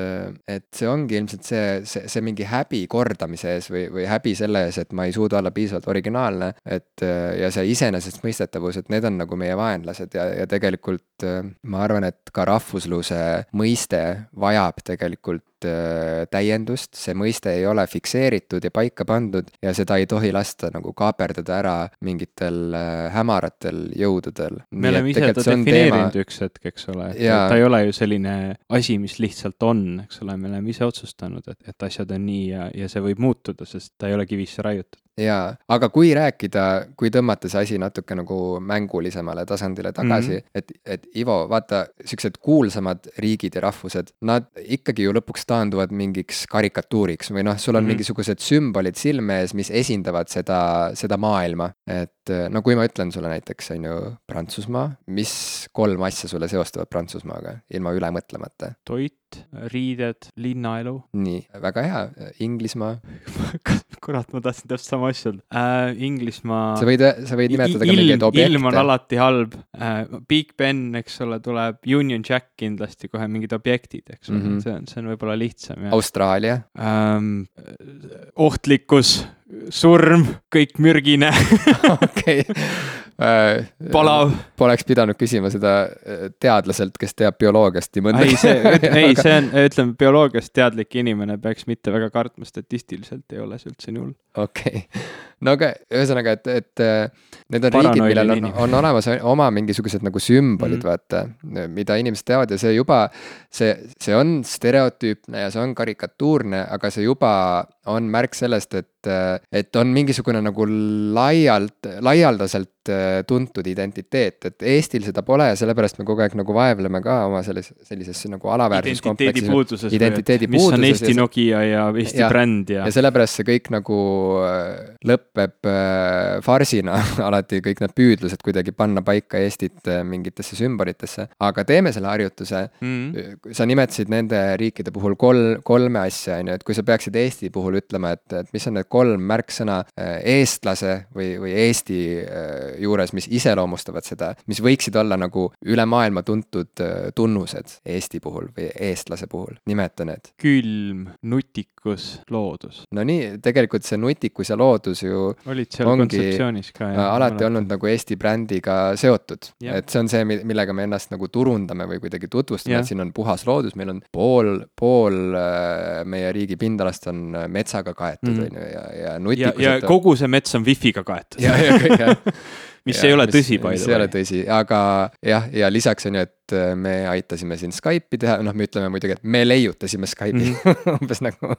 [SPEAKER 1] et see ongi ilmselt see, see, see mingi häbi kordamise ees või, või häbi selle ees, et ma ei suuda olla piisavalt originaalne, et ja see iseenesestmõistetavus, et need on nagu meie vaenlased ja, ja tegelikult ma arvan, et ka rahvusluse mõiste vajab tegelikult Äh, täiendust, see mõiste ei ole fikseeritud ja paika pandud ja seda ei tohi lasta nagu kaaperdada ära mingitel äh, hämaratel jõududel.
[SPEAKER 2] me oleme ise ta defineerinud teema... üks hetk, eks ole, et ja... ta ei ole ju selline asi, mis lihtsalt on, eks ole, me oleme ise otsustanud, et, et asjad on nii ja, ja see võib muutuda, sest ta ei ole kivisse raiutud
[SPEAKER 1] jaa, aga kui rääkida, kui tõmmata see asi natuke nagu mängulisemale tasandile tagasi mm, -hmm. et, et Ivo, vaata, siuksed kuulsamad riigid ja rahvused, nad ikkagi ju lõpuks taanduvad mingiks karikatuuriks või noh, sul on mm -hmm. mingisugused sümbolid silme ees, mis esindavad seda, seda maailma. et no kui ma ütlen sulle näiteks, on ju, Prantsusmaa, mis kolm asja sulle seostuvad Prantsusmaaga, ilma üle mõtlemata?
[SPEAKER 2] toit, riided, linnaelu.
[SPEAKER 1] nii, väga hea, Inglismaa
[SPEAKER 2] kurat, ma tahtsin täpselt sama asja öelda äh,. Inglismaa.
[SPEAKER 1] sa võid, sa võid nimetada ka mingeid objekte.
[SPEAKER 2] ilm on alati halb äh,. Big Ben, eks ole, tuleb Union Jack kindlasti kohe mingid objektid, eks ole mm, -hmm. see on, see on võib-olla lihtsam.
[SPEAKER 1] Austraalia
[SPEAKER 2] ähm,. ohtlikkus, surm, kõik mürgine
[SPEAKER 1] okei
[SPEAKER 2] äh,. palav.
[SPEAKER 1] Poleks pidanud küsima seda äh, teadlaselt, kes teab bioloogiast nii mõndagi.
[SPEAKER 2] ei, see, ei, see on, ütleme, bioloogiast teadlik inimene peaks mitte väga kartma, statistiliselt ei ole see üldse nii hull.
[SPEAKER 1] Okei okay., no aga ühesõnaga, et, et äh, need on Paranoili riigid, millel on, on olemas oma mingisugused nagu sümbolid mm, -hmm. vaata, mida inimesed teavad ja see juba, see, see on stereotüüpne ja see on karikatuurne, aga see juba on märk sellest, et, et on mingisugune nagu laialt, laialdaselt äh, tuntud identiteet, et Eestil seda pole ja sellepärast me kogu aeg nagu vaevleme ka oma selles, sellises nagu alaväärsuskompleksis.
[SPEAKER 2] identiteedi puuduses. mis on Eesti Nokia ja Eesti ja, bränd ja.
[SPEAKER 1] ja sellepärast see kõik nagu äh, lõpeb äh, farsina alati kõik need püüdlused kuidagi panna paika Eestit mingitesse sümbolitesse, aga teeme selle harjutuse mm. sa nimetasid nende riikide puhul kolm, kolme asja, on ju, et kui sa peaksid Eesti puhul ütlema, et, et mis on need kolm märksõna äh, eestlase või, või Eesti äh, juures, mis iseloomustavad seda, mis võiksid olla nagu üle maailma tuntud äh, tunnused Eesti puhul või eestlase puhul, nimeta need.
[SPEAKER 2] külm, nutikus, loodus.
[SPEAKER 1] no nii, tegelikult see nutikus ja loodus ju
[SPEAKER 2] olid seal kontseptsioonis ka,
[SPEAKER 1] jah? alati olnud nagu Eesti brändiga seotud, et see on see, millega me ennast nagu turundame või kuidagi tutvustame, et siin on puhas loodus, meil on pool, pool meie riigi pindalast on metsaga kaetud, mhm. on ju, ja, ja nutikused.
[SPEAKER 2] ja, ja kogu see mets on wifi'ga kaetud.
[SPEAKER 1] ja, ja, ja
[SPEAKER 2] mis ja, ei ole tõsi, by the way.
[SPEAKER 1] mis ei ole tõsi, aga jah, ja lisaks on ju, et äh, me aitasime siin Skype'i teha, noh, me ütleme muidugi, et me leiutasime Skype'i -hmm. umbes nagu.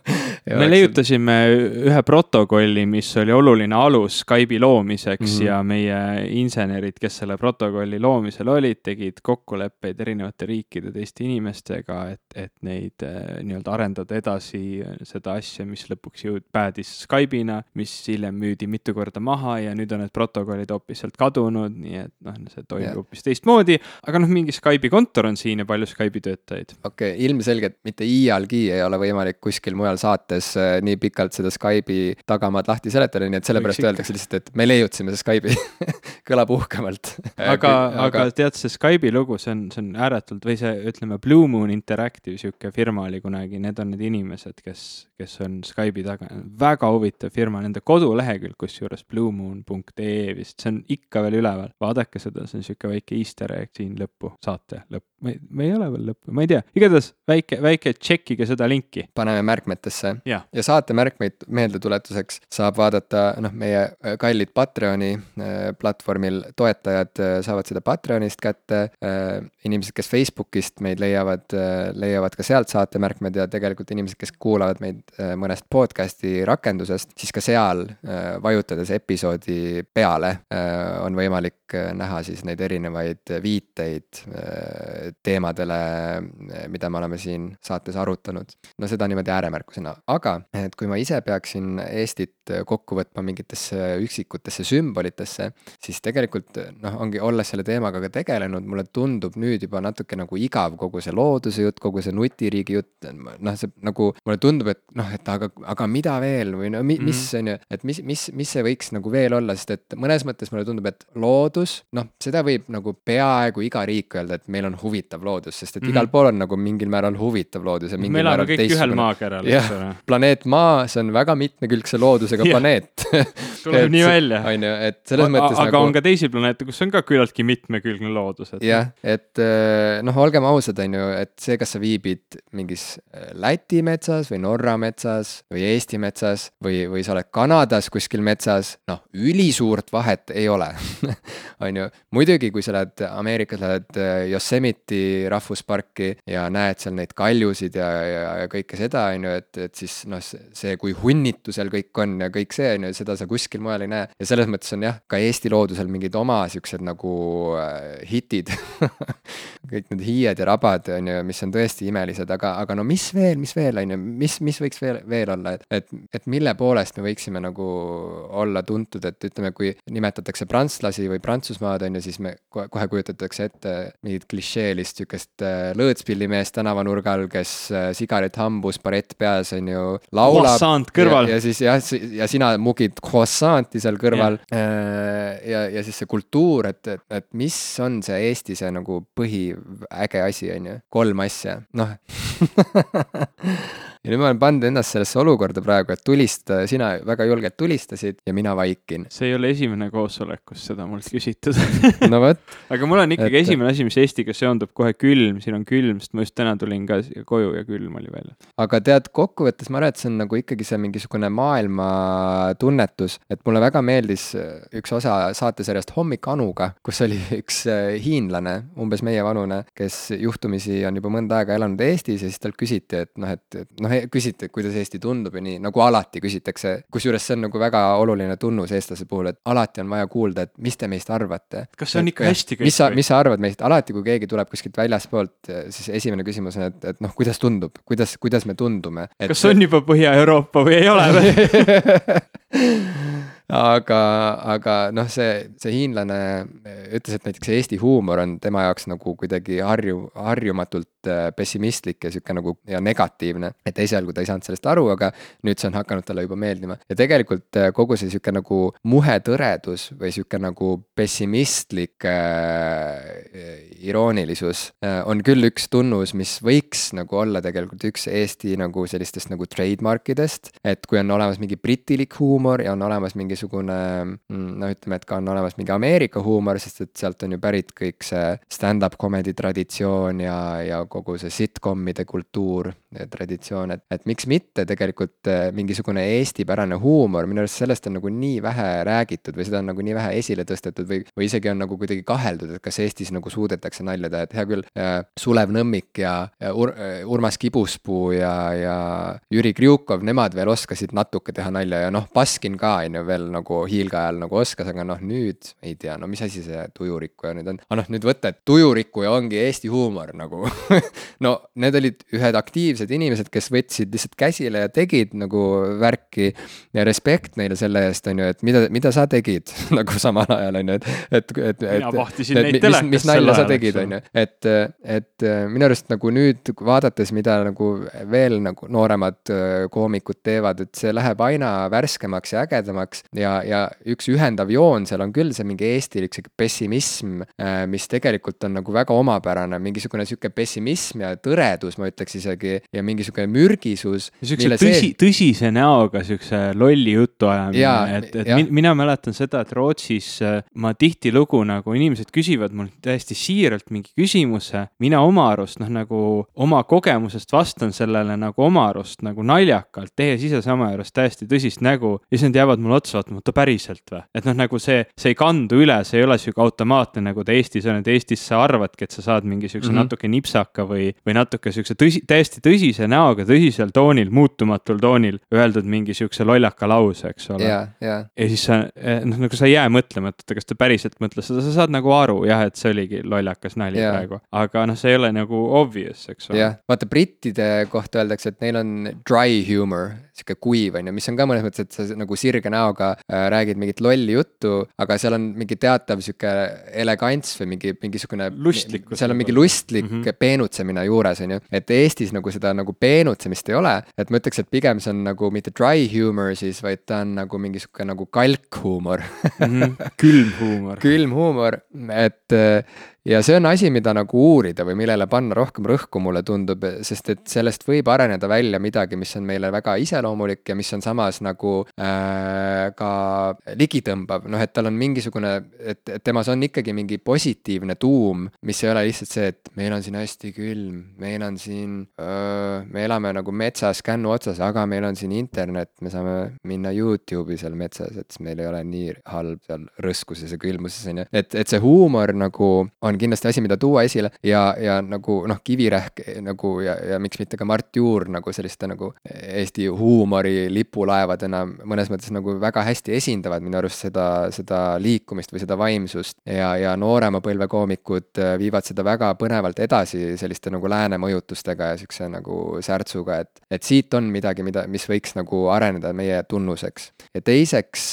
[SPEAKER 2] me leiutasime ühe protokolli, mis oli oluline alus Skype'i loomiseks mm -hmm. ja meie insenerid, kes selle protokolli loomisel olid, tegid kokkuleppeid erinevate riikide teiste inimestega, et, et neid äh, nii-öelda arendada edasi seda asja, mis lõpuks jõud-, päädis Skype'ina, mis hiljem müüdi mitu korda maha ja nüüd on need protokollid hoopis sealt kadunud, nii et noh, see toimub hoopis teistmoodi, aga noh, mingi Skype'i kontor on siin ja palju Skype'i töötajaid.
[SPEAKER 1] okei okay,, ilmselgelt mitte iialgi ei ole võimalik kuskil mujal saates äh, nii pikalt seda Skype'i tagamaad lahti seletada, nii et sellepärast öeldakse lihtsalt, et me leiutasime Skype'i kõlab uhkemalt.
[SPEAKER 2] Aga, aga, aga tead, see Skype'i lugu, see on, see on ääretult või see, ütleme, Blue Moon Interactive, sihuke firma oli kunagi, need on need inimesed, kes, kes on Skype'i taga, väga huvitav firma, nende kodulehekülg, kusjuures bluemoon.ee vist, see on ikka veel üleval, vaadake seda, see on sihuke väike easter egg siin lõppu saate lõpp, me, me ei ole veel lõppu, ma ei tea, igatahes väike, väike tšekkige seda linki.
[SPEAKER 1] paneme märkmetesse. Ja, ja saate märkmeid meeldetuletuseks saab vaadata, noh, meie äh, kallid Patreoni äh, platvormil toetajad äh, saavad seda Patreonist kätte inimesed, kes Facebookist meid leiavad leiavad ka sealt saatemärkmed ja tegelikult inimesed, kes kuulavad meid mõnest podcast'i rakendusest, siis ka seal vajutades episoodi peale on võimalik näha siis neid erinevaid viiteid teemadele, mida me oleme siin saates arutanud. no seda niimoodi ääremärkusena, aga et kui ma ise peaksin Eestit kokku võtma mingitesse üksikutesse sümbolitesse, siis tegelikult noh, ongi, olles selle teemaga ka tegelenud, mulle tundub nüüd juba natuke nagu igav kogu see looduse jutt, kogu see nutiriigi jutt, noh, see nagu mulle tundub, et noh, et aga, aga mida veel või no mi, mis mhm. on ju, et mis, mis, mis see võiks nagu veel olla, sest et mõnes mõttes mulle tundub, et loodus, noh, seda võib nagu peaaegu iga riik öelda, et meil on huvi huvitav loodus, sest et
[SPEAKER 2] Mhm.
[SPEAKER 1] igal pool on nagu mingil määral huvitav loodus ja
[SPEAKER 2] me
[SPEAKER 1] mingil
[SPEAKER 2] elame
[SPEAKER 1] määral
[SPEAKER 2] kõik ühel
[SPEAKER 1] teistsugune.
[SPEAKER 2] maakeral, eks ole.
[SPEAKER 1] planeet Maa, see on väga mitmekülgse loodusega
[SPEAKER 2] Jah.
[SPEAKER 1] planeet.
[SPEAKER 2] tuleb nii välja.
[SPEAKER 1] on ju, et selles mõttes
[SPEAKER 2] aga
[SPEAKER 1] nagu
[SPEAKER 2] on ka teisi planeete, kus on ka küllaltki mitmekülgne loodus, et.
[SPEAKER 1] jah, et äh, noh, olgem ausad, on ju, et see, kas sa viibid mingis äh, Läti metsas või Norra metsas või Eesti metsas või, või sa oled Kanadas kuskil metsas, noh, ülisuurt vahet ei ole. on ju, muidugi, kui sa lähed Ameerikas, lähed äh, Yosemite rahvusparki ja näed seal neid kaljusid ja, ja, ja kõike seda, on ju, et, et siis noh, see, kui hunnitu seal kõik on ja kõik see, on ju, seda sa kuskil mujal ei näe. ja selles mõttes on jah, ka Eesti loodusel mingid oma siuksed nagu äh, hitid kõik need hiied ja rabad, on ju, mis on tõesti imelised, aga, aga no mis veel, mis veel, on ju, mis, mis võiks veel, veel olla, et, et, et mille poolest me võiksime nagu olla tuntud, et ütleme, kui nimetatakse prantslasi või Prantsusmaad, on ju, siis me kohe, kohe kujutatakse ette mingit klišeelist sihukest äh, lõõtspillimeest tänavanurgal, kes äh, sigaret hambus, barett peas, on ju, laulab.
[SPEAKER 2] Croissant kõrval.
[SPEAKER 1] ja siis jah, ja sina mugid croissant'i seal kõrval. Yeah. ja, ja siis see kultuur, et, et, et mis on see Eesti see nagu põhiäge asi, on ju, kolm asja, noh ja nüüd ma olen pannud ennast sellesse olukorda praegu, et tulista, sina väga julgelt tulistasid ja mina vaikin.
[SPEAKER 2] see ei ole esimene koosolek, kus seda mult küsitud
[SPEAKER 1] no vot.
[SPEAKER 2] aga mul on ikkagi
[SPEAKER 1] Et-
[SPEAKER 2] esimene asi, mis Eestiga seondub, kohe külm, siin on külm, sest ma just täna tulin ka koju ja külm oli veel.
[SPEAKER 1] aga tead, kokkuvõttes ma arvan, et see on nagu ikkagi see mingisugune maailmatunnetus, et mulle väga meeldis äh, üks osa saatesarjast Hommik Anuga, kus oli üks äh, hiinlane, umbes meievanune, kes juhtumisi on juba mõnda aega elanud Eestis ja siis talt küsiti, et noh, et, et noh, küsiti, et kuidas Eesti tundub ja nii, nagu alati küsitakse, kusjuures see on nagu väga oluline tunnus eestlase puhul, et alati on vaja kuulda, et mis te meist arvate.
[SPEAKER 2] kas see on ikka hästi kõik
[SPEAKER 1] mis sa, mis sa arvad meist, alati kui keegi tuleb kuskilt väljaspoolt, siis esimene küsimus on, et, et noh, kuidas tundub, kuidas, kuidas me tundume.
[SPEAKER 2] kas on juba Põhja-Euroopa või ei ole või?
[SPEAKER 1] aga, aga noh, see, see hiinlane ütles, et näiteks Eesti huumor on tema jaoks nagu kuidagi harju, harjumatult pessimistlik ja sihuke nagu ja negatiivne. et esialgu ta ei saanud sellest aru, aga nüüd see on hakanud talle juba meeldima ja tegelikult äh, kogu see sihuke nagu muhetõredus või sihuke nagu pessimistlik äh, iroonilisus äh, on küll üks tunnus, mis võiks nagu olla tegelikult üks Eesti nagu sellistest nagu trademark idest. et kui on olemas mingi britilik huumor ja on olemas mingisugune noh, ütleme, et ka on olemas mingi Ameerika huumor, sest et sealt on ju pärit kõik see stand-up comedy traditsioon ja, ja kogu see sitcom'ide kultuur traditsioon, et, et miks mitte tegelikult äh, mingisugune eestipärane huumor, minu arust sellest on nagu nii vähe räägitud või seda on nagu nii vähe esile tõstetud või, või isegi on nagu kuidagi kaheldud, et kas Eestis nagu suudetakse nalja teha, et hea küll äh,, Sulev Nõmmik ja, ja Ur, äh, Urmas Kibuspuu ja, ja Jüri Kriukov, nemad veel oskasid natuke teha nalja ja noh, Baskin ka on ju veel nagu hiilge ajal nagu oskas, aga noh, nüüd ei tea, no mis asi see tujurikkuja nüüd on, aga noh, nüüd võtta, et tujurikkuja ongi Eesti huumor nagu no need olid ühed aktiivsed inimesed, kes võtsid lihtsalt käsile ja tegid nagu värki ja respekt neile selle eest, on ju, et mida, mida sa tegid nagu samal ajal, on ju, et, et, et,
[SPEAKER 2] Mina vahtisin neid
[SPEAKER 1] mis,
[SPEAKER 2] telekas
[SPEAKER 1] mis
[SPEAKER 2] sel
[SPEAKER 1] nalja sa tegid, on ju, et, et minu arust nagu nüüd vaadates, mida nagu veel nagu nooremad äh, koomikud teevad, et see läheb aina värskemaks ja ägedamaks ja, ja üks ühendav joon seal on küll see mingi eestilik sihuke pessimism, mis tegelikult on nagu väga omapärane, mingisugune sihuke pessimism ja tõredus, ma ütleks isegi, ja mingisugune mürgisus.
[SPEAKER 2] siukse tõsi, tõsise näoga siukse lolli jutu ajamine, et, et min, mina mäletan seda, et Rootsis äh, ma tihtilugu nagu inimesed küsivad mul täiesti siiralt mingi küsimuse, mina oma arust noh, nagu oma kogemusest vastan sellele nagu oma arust nagu naljakalt, tehes ise sama juures täiesti tõsist nägu ja siis nad jäävad mulle otsa vaatama, oota päriselt või? et noh, nagu see, see ei kandu üle, see ei ole sihuke automaatne nagu ta Eestis on, et Eestis sa arvadki, et sa saad mingi siukse mm. -hmm. natuke nipsaka või, või natuke siukse tõsi, täiesti tõsise näoga, tõsisel toonil, muutumatul toonil öeldud mingi siukse lollaka lause, eks ole.
[SPEAKER 1] ja, ja
[SPEAKER 2] ja siis sa, noh, nagu sa ei jää mõtlema, et oota, kas ta päriselt mõtles seda, sa saad nagu aru jah, et see oligi lollakas nali
[SPEAKER 1] Jaa.
[SPEAKER 2] praegu, aga noh, see ei ole nagu obvious, eks ole.
[SPEAKER 1] jah, vaata brittide kohta öeldakse, et neil on dry humor, sihuke kuiv on ju, mis on ka mõnes mõttes, et sa nagu sirge näoga äh, räägid mingit lolli juttu, aga seal on mingi teatav sihuke elegants või mingi mingisugune. Seal on mingi lustlik mm. -hmm. peenutsemine juures, on ju, et Eestis nagu seda nagu peenutsemist ei ole, et ma ütleks, et pigem see on nagu mitte dry humor siis, vaid ta on nagu mingi sihuke nagu kalkhuumor
[SPEAKER 2] Mhm. külm huumor.
[SPEAKER 1] külm huumor, et äh, ja see on asi, mida nagu uurida või millele panna rohkem rõhku, mulle tundub, sest et sellest võib areneda välja midagi, mis on meile väga iseloomulik ja mis on samas nagu äh, ka ligitõmbav, noh, et tal on mingisugune, et, et temas on ikkagi mingi positiivne tuum, mis ei ole lihtsalt see, et meil on siin hästi külm, meil on siin, me elame nagu metsas kännu otsas, aga meil on siin internet, me saame minna Youtube'i seal metsas, et siis meil ei ole nii halb seal rõskuses ja külmuses on ju. et, et see huumor nagu on kindlasti asi, mida tuua esile ja, ja nagu noh, Kivirähk nagu ja, ja miks mitte ka Mart Juur nagu selliste nagu Eesti huumori lipulaevadena mõnes mõttes nagu väga hästi esindavad minu arust seda, seda liikumist või seda vaimsust ja, ja noorema põlve koomikud viivad seda väga põnevalt edasi selliste nagu lääne mõjutustega ja siukse nagu särtsuga, et, et siit on midagi, mida, mis võiks nagu areneda meie tunnuseks. ja teiseks,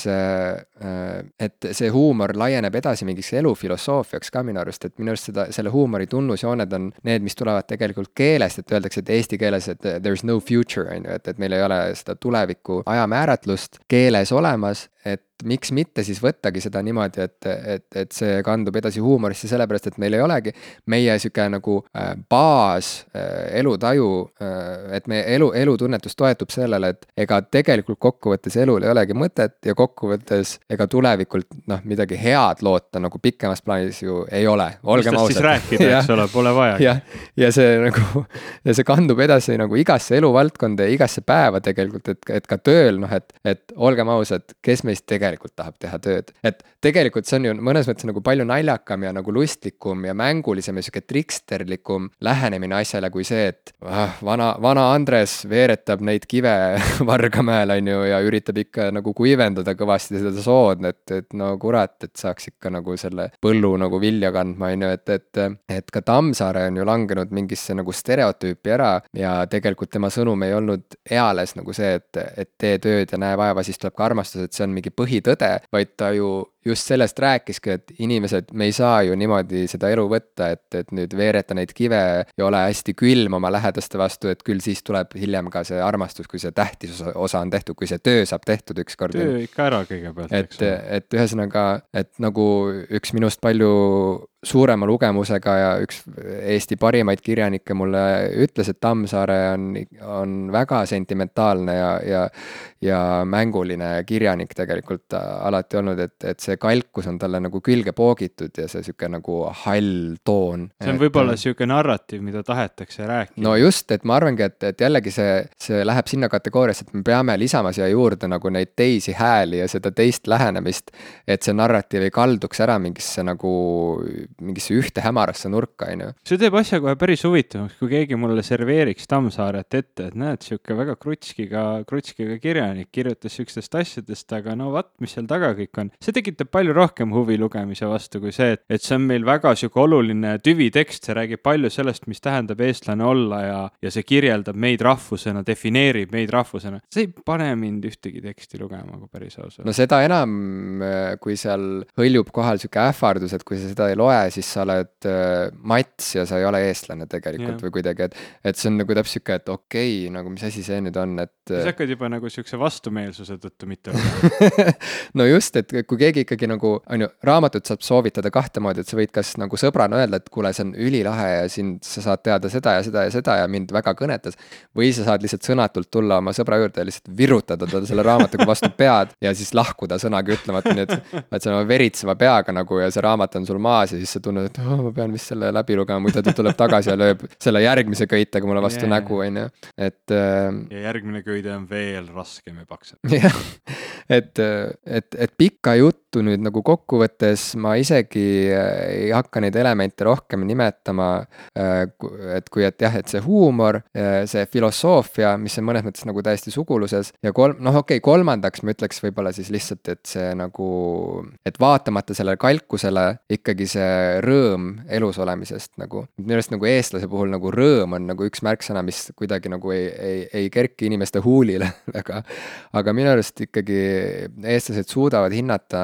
[SPEAKER 1] et see huumor laieneb edasi mingiks elufilosoofiaks ka minu arust, et minu arust seda, selle huumori tunnusjooned on need, mis tulevad tegelikult keelest, et öeldakse, et eesti keeles, et there is no future, on ju, et, et meil ei ole seda tuleviku ajamääratlust keeles olemas, et miks mitte siis võttagi seda niimoodi, et, et, et see kandub edasi huumorisse, sellepärast et meil ei olegi meie sihuke nagu äh, baas äh, elutaju äh,, et meie elu, elutunnetus toetub sellele, et ega tegelikult kokkuvõttes elul ei olegi mõtet ja kokkuvõttes ega tulevikult noh, midagi head loota nagu pikemas plaanis ju ei ole, olgem ausad.
[SPEAKER 2] siis rääkida, eks ole, pole vaja.
[SPEAKER 1] jah, ja see nagu ja see kandub edasi nagu igasse eluvaldkonda ja igasse päeva tegelikult, et, et ka tööl noh, et, et olgem ausad, kes meist tegelikult tegelikult tahab teha tööd. et tegelikult see on ju mõnes mõttes nagu palju naljakam ja nagu lustlikum ja mängulisem ja sihuke triksterlikum lähenemine asjale kui see, et ah, vana, vana Andres veeretab neid kive Vargamäel, on ju, ja üritab ikka nagu kuivendada kõvasti seda sood, et, et no kurat, et saaks ikka nagu selle põllu nagu vilja kandma, on ju, et, et, et ka Tammsaare on ju langenud mingisse nagu stereotüüpi ära ja tegelikult tema sõnum ei olnud eales nagu see, et, et tee tööd ja näe vaeva, siis tuleb ka armastus, et see on mingi põhi põhitõde, vaid ta ju just sellest rääkiski, et inimesed, me ei saa ju niimoodi seda elu võtta, et, et nüüd veereta neid kive ja ole hästi külm oma lähedaste vastu, et küll siis tuleb hiljem ka see armastus, kui see tähtis osa, osa on tehtud, kui see töö saab tehtud ükskord.
[SPEAKER 2] töö ikka ära kõigepealt,
[SPEAKER 1] eks ole. et ühesõnaga, et nagu üks minust palju suurema lugemusega ja üks Eesti parimaid kirjanikke mulle ütles, et Tammsaare on, on väga sentimentaalne ja, ja ja mänguline kirjanik tegelikult alati olnud, et, et see kalkus on talle nagu külge poogitud ja see sihuke nagu hall toon.
[SPEAKER 2] see on võib-olla sihuke narratiiv, mida tahetakse rääkida.
[SPEAKER 1] no just, et ma arvangi, et, et jällegi see, see läheb sinna kategooriasse, et me peame lisama siia juurde nagu neid teisi hääli ja seda teist lähenemist. et see narratiiv ei kalduks ära mingisse nagu mingisse ühte hämarasse nurka, on ju.
[SPEAKER 2] see teeb asja kohe päris huvitavaks, kui keegi mulle serveeriks Tammsaaret ette, et näed, sihuke väga krutskiga, krutskiga kirjanik kirjutas sihukestest asjadest, aga no vot, mis seal taga kõik on. see tekitab palju rohkem huvi lugemise vastu kui see, et, et see on meil väga sihuke oluline tüvitekst, see räägib palju sellest, mis tähendab eestlane olla ja, ja see kirjeldab meid rahvusena, defineerib meid rahvusena. see ei pane mind ühtegi teksti lugema, kui päris aus olla.
[SPEAKER 1] no seda enam, kui seal hõljub kohal sihuke ähvardus, et kui sa seda ei loe, siis sa oled äh, mats ja sa ei ole eestlane tegelikult yeah. või kuidagi, et, et see on nagu täpselt sihuke, et okei okay,, nagu mis asi see nüüd on, et.
[SPEAKER 2] siis äh, hakkad juba nagu sihukese vastumeelsuse tõttu mitte olema
[SPEAKER 1] no just, et kui keegi ikkagi nagu on ju, raamatut saab soovitada kahte moodi, et sa võid kas nagu sõbrana öelda, et kuule, see on ülilahe ja sind, sa saad teada seda ja seda ja seda ja mind väga kõnetas. või sa saad lihtsalt sõnatult tulla oma sõbra juurde ja lihtsalt virutada talle selle raamatuga vastu pead ja siis lahkuda sõnaga ütlemata, nii et, et sa veritseva peaga nagu ja see raamat on sul maas ja siis sa tunned, et oh, ma pean vist selle läbi lugema, muidu ta tuleb tagasi ja lööb selle järgmise köitega mulle vastu yeah. nägu, on ju, et äh,.
[SPEAKER 2] ja järgmine köide on veel raskem ja paksem.
[SPEAKER 1] jah, et, et, et pikka juttu nüüd nagu kokkuvõttes ma isegi äh, ei hakka neid elemente rohkem nimetama. Äh, et kui, et jah, et see huumor, äh, see filosoofia, mis on mõnes mõttes nagu täiesti suguluses ja kolm, noh, okei okay,, kolmandaks ma ütleks võib-olla siis lihtsalt, et see nagu, et vaatamata sellele kalkusele ikkagi see rõõm elus olemisest nagu. minu arust nagu eestlase puhul nagu rõõm on nagu üks märksõna, mis kuidagi nagu ei, ei, ei kerki inimeste huulile väga. aga minu arust ikkagi eestlased suudavad hinnata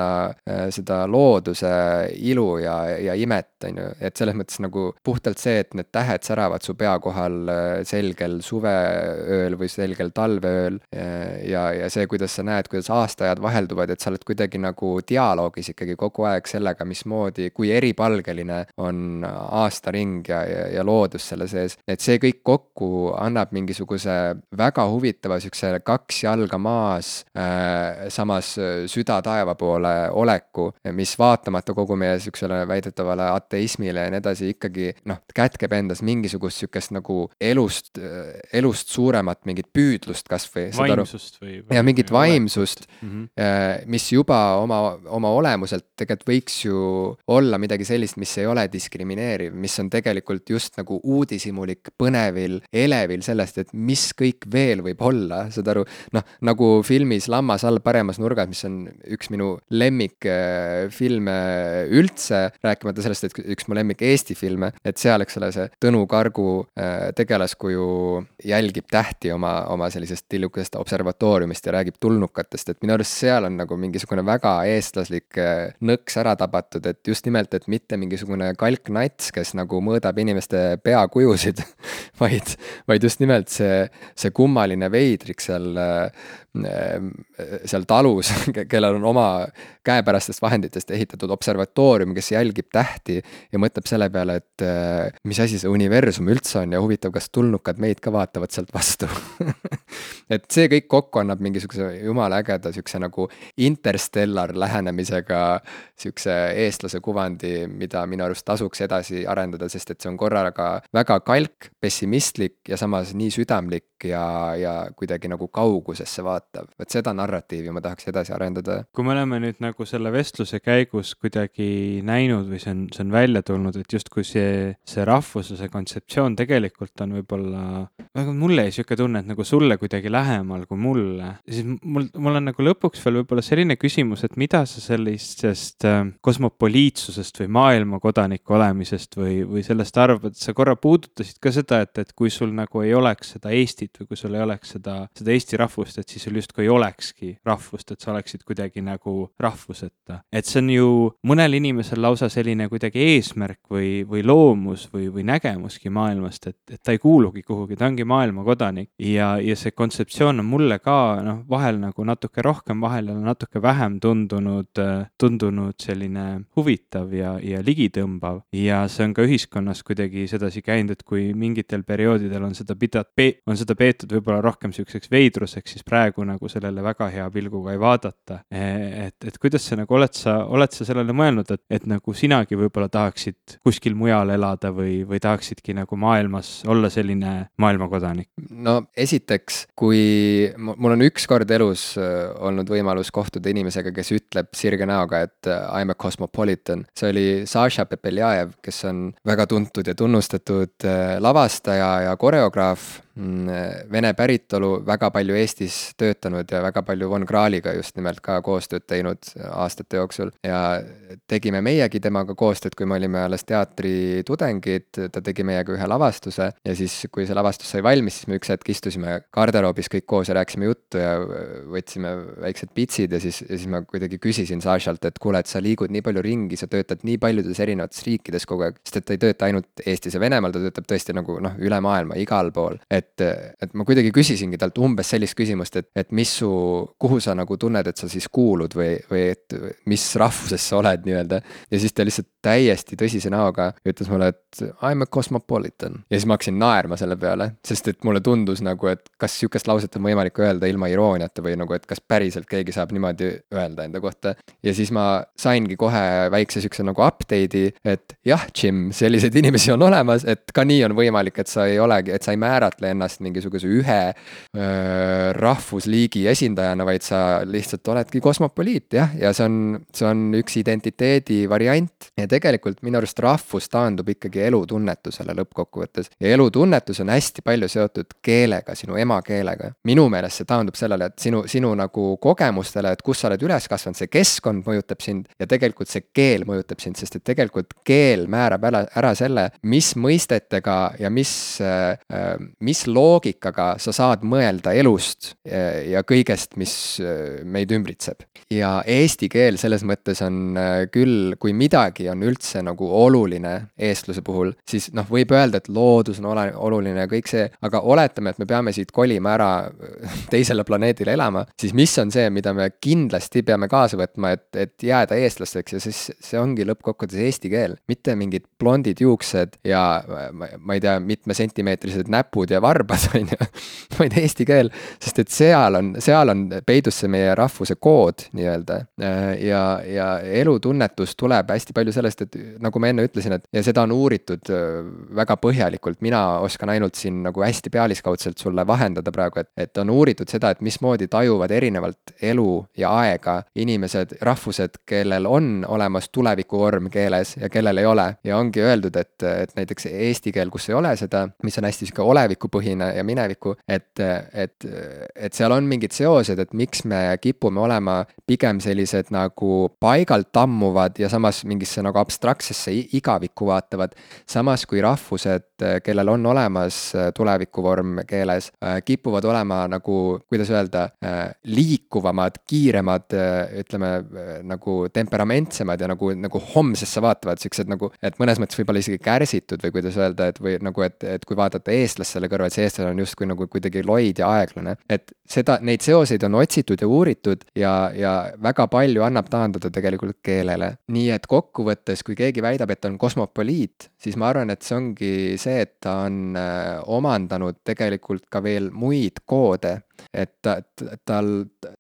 [SPEAKER 1] seda looduse ilu ja, ja imet, on ju, et selles mõttes nagu puhtalt see, et need tähed säravad su pea kohal äh, selgel suveööl või selgel talveööl ja, ja see, kuidas sa näed, kuidas aastaajad vahelduvad, et sa oled kuidagi nagu dialoogis ikkagi kogu aeg sellega, mismoodi, kui eripalgeline on aastaring ja, ja, ja loodus selle sees. et see kõik kokku annab mingisuguse väga huvitava siukse kaks jalga maas äh,, samas süda taeva poole oleku, mis vaatamata kogu meie siuksele väidetavale ateismile ja nii edasi, ikkagi noh, kätkeb endas mingisugust siukest nagu elust, elust suuremat mingit püüdlust kasvõi.
[SPEAKER 2] vaimsust või,
[SPEAKER 1] või? ja mingit vaimsust mm, -hmm. mis juba oma, oma olemuselt tegelikult võiks ju olla midagi sellist, mis ei ole diskrimineeriv, mis on tegelikult just nagu uudishimulik, põnevil, elevil sellest, et mis kõik veel võib olla, saad aru, noh, nagu filmis Lammas all paremas nurgas, mis on üks minu lemmikfilme üldse, rääkimata sellest, et üks mu lemmik Eesti filme, et seal, eks ole, see Tõnu Kargu äh, tegelaskuju jälgib tähti oma, oma sellisest tillukesest observatooriumist ja räägib tulnukatest, et minu arust seal on nagu mingisugune väga eestlaslik äh, nõks ära tabatud, et just nimelt, et mitte mingisugune kalknats, kes nagu mõõdab inimeste peakujusid vaid, vaid just nimelt see, see kummaline veidrik seal äh, Ehm, seal talus, kellel on oma käepärastest vahenditest ehitatud observatoorium, kes jälgib tähti ja mõtleb selle peale, et eh, mis asi see universum üldse on ja huvitav, kas tulnukad meid ka vaatavad sealt vastu et see kõik kokku annab mingisuguse jumala ägeda siukse nagu interstellar lähenemisega siukse eestlase kuvandi, mida minu arust tasuks edasi arendada, sest et see on korraga väga kalk, pessimistlik ja samas nii südamlik ja, ja kuidagi nagu kaugusesse vaatav vot seda narratiivi ma tahaks edasi arendada.
[SPEAKER 2] kui me oleme nüüd nagu selle vestluse käigus kuidagi näinud või see on, see on välja tulnud, et justkui see, see rahvusluse kontseptsioon tegelikult on võib-olla, väga mulle jäi niisugune tunne, et nagu sulle kuidagi lähemal kui mulle, siis mul, mul on nagu lõpuks veel võib-olla selline küsimus, et mida sa sellisest äh, kosmopoliitsusest või maailmakodaniku olemisest või, või sellest arvad, sa korra puudutasid ka seda, et, et kui sul nagu ei oleks seda Eestit või kui sul ei oleks seda, seda eesti rahvust, et siis sul justkui ei olekski rahvust, et sa oleksid kuidagi nagu rahvuseta. et see on ju mõnel inimesel lausa selline kuidagi eesmärk või, või loomus või, või nägemuski maailmast, et, et ta ei kuulugi kuhugi, ta ongi maailmakodanik. ja, ja see kontseptsioon on mulle ka noh, vahel nagu natuke rohkem, vahel jälle natuke vähem tundunud, tundunud selline huvitav ja, ja ligitõmbav. ja see on ka ühiskonnas kuidagi sedasi käinud, et kui mingitel perioodidel on seda pida-, on seda peetud võib-olla rohkem sihukeseks veidruseks, siis praegu nagu sellele väga hea pilguga ei vaadata. Et, et kuidas sa nagu oled sa, oled sa sellele mõelnud, et, et nagu sinagi võib-olla tahaksid kuskil mujal elada või, või tahaksidki nagu maailmas olla selline maailmakodanik?
[SPEAKER 1] no esiteks, kui mul on ükskord elus äh, olnud võimalus kohtuda inimesega, kes ütleb sirge näoga, et äh, I m a cosmopolitan, see oli Saša Pepeljajev, kes on väga tuntud ja tunnustatud äh, lavastaja ja koreograaf vene päritolu, väga palju Eestis töötanud ja väga palju Von Krahliga just nimelt ka koostööd teinud aastate jooksul. ja tegime meiegi temaga koostööd, kui me olime alles teatritudengid, ta tegi meiega ühe lavastuse ja siis, kui see lavastus sai valmis, siis me üks hetk istusime garderoobis kõik koos ja rääkisime juttu ja võtsime väiksed pitsid ja siis, ja siis ma kuidagi küsisin Sašalt, et kuule, et sa liigud nii palju ringi, sa töötad nii paljudes erinevates riikides kogu aeg, sest et ta ei tööta ainult Eestis ja Venemaal, ta töötab tõesti nagu noh, üle maailma, igal pool. et et, et ma kuidagi küsisingi talt umbes sellist küsimust, et, et mis su, kuhu sa nagu tunned, et sa siis kuulud või, või et mis rahvusest sa oled nii-öelda. ja siis ta lihtsalt täiesti tõsise näoga ütles mulle, et I m a cosmopolitan. ja siis ma hakkasin naerma selle peale, sest et mulle tundus nagu, et kas sihukest lauset on võimalik öelda ilma irooniata või nagu, et kas päriselt keegi saab niimoodi öelda enda kohta. ja siis ma saingi kohe väikse sihukese nagu update'i, et jah, Jim, selliseid inimesi on olemas, et ka nii on võimalik, et sa ei olegi, et sa ei määratle ennast mingisuguse ühe öö, rahvusliigi esindajana, vaid sa lihtsalt oledki kosmopoliit jah, ja see on, see on üks identiteedi variant ja tegelikult minu arust rahvus taandub ikkagi elutunnetusele lõppkokkuvõttes. ja elutunnetus on hästi palju seotud keelega, sinu emakeelega. minu meelest see taandub sellele, et sinu, sinu nagu kogemustele, et kus sa oled üles kasvanud, see keskkond mõjutab sind ja tegelikult see keel mõjutab sind, sest et tegelikult keel määrab ära, ära selle, mis mõistetega ja mis, äh, mis mis loogikaga sa saad mõelda elust ja, kõigest, mis meid ümbritseb. ja eesti keel selles mõttes on küll, kui midagi on üldse nagu oluline eestluse puhul, siis noh, võib öelda, et loodus on ole, oluline ja kõik see, aga oletame, et me peame siit kolima ära teisele planeedile elama, siis mis on see, mida me kindlasti peame kaasa võtma, et, et jääda eestlasteks ja siis see ongi lõppkokkuvõttes eesti keel, mitte mingid blondid juuksed ja ma, ma ei tea, mitmesentimeetrised näpud ja varbad, on ju, vaid eesti keel, sest et seal on, seal on peidus see meie rahvuse kood nii-öelda. ja, ja elutunnetus tuleb hästi palju sellest, et nagu ma enne ütlesin, et ja seda on uuritud väga põhjalikult, mina oskan ainult siin nagu hästi pealiskaudselt sulle vahendada praegu, et, et on uuritud seda, et mismoodi tajuvad erinevalt elu ja aega inimesed, rahvused, kellel on olemas tulevikuvorm keeles ja kellel ei ole. ja ongi öeldud, et, et näiteks eesti keel, kus ei ole seda, mis on hästi sihuke olevikupõhine ja mineviku, et, et, et seal on mingid seosed, et miks me kipume olema pigem sellised nagu paigalt tammuvad ja samas mingisse nagu abstraktsesse igavikku vaatavad. samas kui rahvused, kellel on olemas tulevikuvorm keeles, kipuvad olema nagu, kuidas öelda, liikuvamad, kiiremad, ütleme nagu temperamentsemad ja nagu, nagu homsesse vaatavad, siuksed nagu, et mõnes mõttes võib-olla isegi kärsitud või kuidas öelda, et või nagu, et, et kui vaadata eestlast selle kõrval, siis eestlane on justkui nagu kuidagi loid ja aeglane. et seda, neid seoseid on otsitud ja uuritud ja, ja väga palju annab taandada tegelikult keelele. nii et kokkuvõttes, kui keegi väidab, et on kosmopoliit, siis ma arvan, et see ongi see, et ta on äh, omandanud tegelikult ka veel muid koode et ta, tal,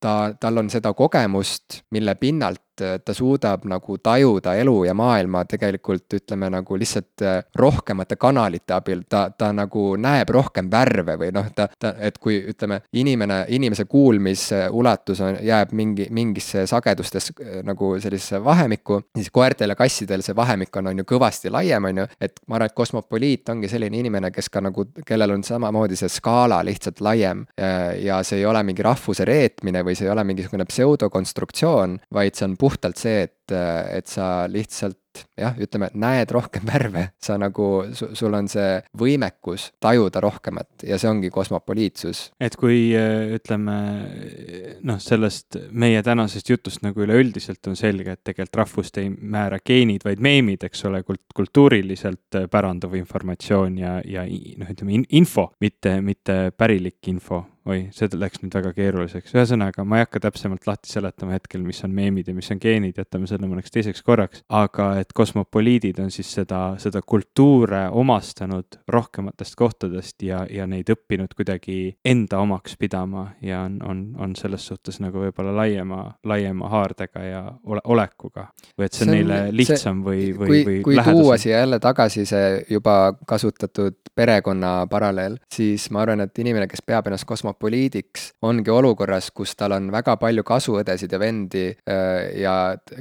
[SPEAKER 1] ta, tal on seda kogemust, mille pinnalt ta suudab nagu tajuda elu ja maailma tegelikult ütleme nagu lihtsalt äh, rohkemate kanalite abil, ta, ta nagu näeb rohkem värve või noh, ta, ta, et kui ütleme, inimene, inimese kuulmisulatus on, jääb mingi, mingisse sagedustes äh, nagu sellisesse vahemikku, siis koertel ja kassidel see vahemik on, on ju kõvasti laiem, on ju, et ma arvan, et kosmopoliit ongi selline inimene, kes ka nagu, kellel on samamoodi see skaala lihtsalt laiem äh, ja see ei ole mingi rahvuse reetmine või see ei ole mingisugune pseudokonstruktsioon, vaid see on puhtalt see, et, et sa lihtsalt jah, ütleme, näed rohkem värve, sa nagu, sul on see võimekus tajuda rohkemat ja see ongi kosmopoliitsus.
[SPEAKER 2] et kui ütleme noh, sellest meie tänasest jutust nagu üleüldiselt on selge, et tegelikult rahvust ei määra geenid, vaid meemid, eks ole, kult-, kultuuriliselt päranduv informatsioon ja, ja noh, ütleme in, info, mitte, mitte pärilik info oi, see läks nüüd väga keeruliseks, ühesõnaga ma ei hakka täpsemalt lahti seletama hetkel, mis on meemid ja mis on geenid, jätame selle mõneks teiseks korraks, aga et kosmopoliidid on siis seda, seda kultuure omastanud rohkematest kohtadest ja, ja neid õppinud kuidagi enda omaks pidama ja on, on, on selles suhtes nagu võib-olla laiema, laiema haardega ja ole, olekuga. või et see on neile lihtsam see, või, või,
[SPEAKER 1] või kui lähedasem. tuua siia jälle tagasi see juba kasutatud perekonna paralleel, siis ma arvan, et inimene, kes peab ennast kosmopoliidiks, ongi olukorras, kus tal on väga palju kasuõdesid ja vendi äh, ja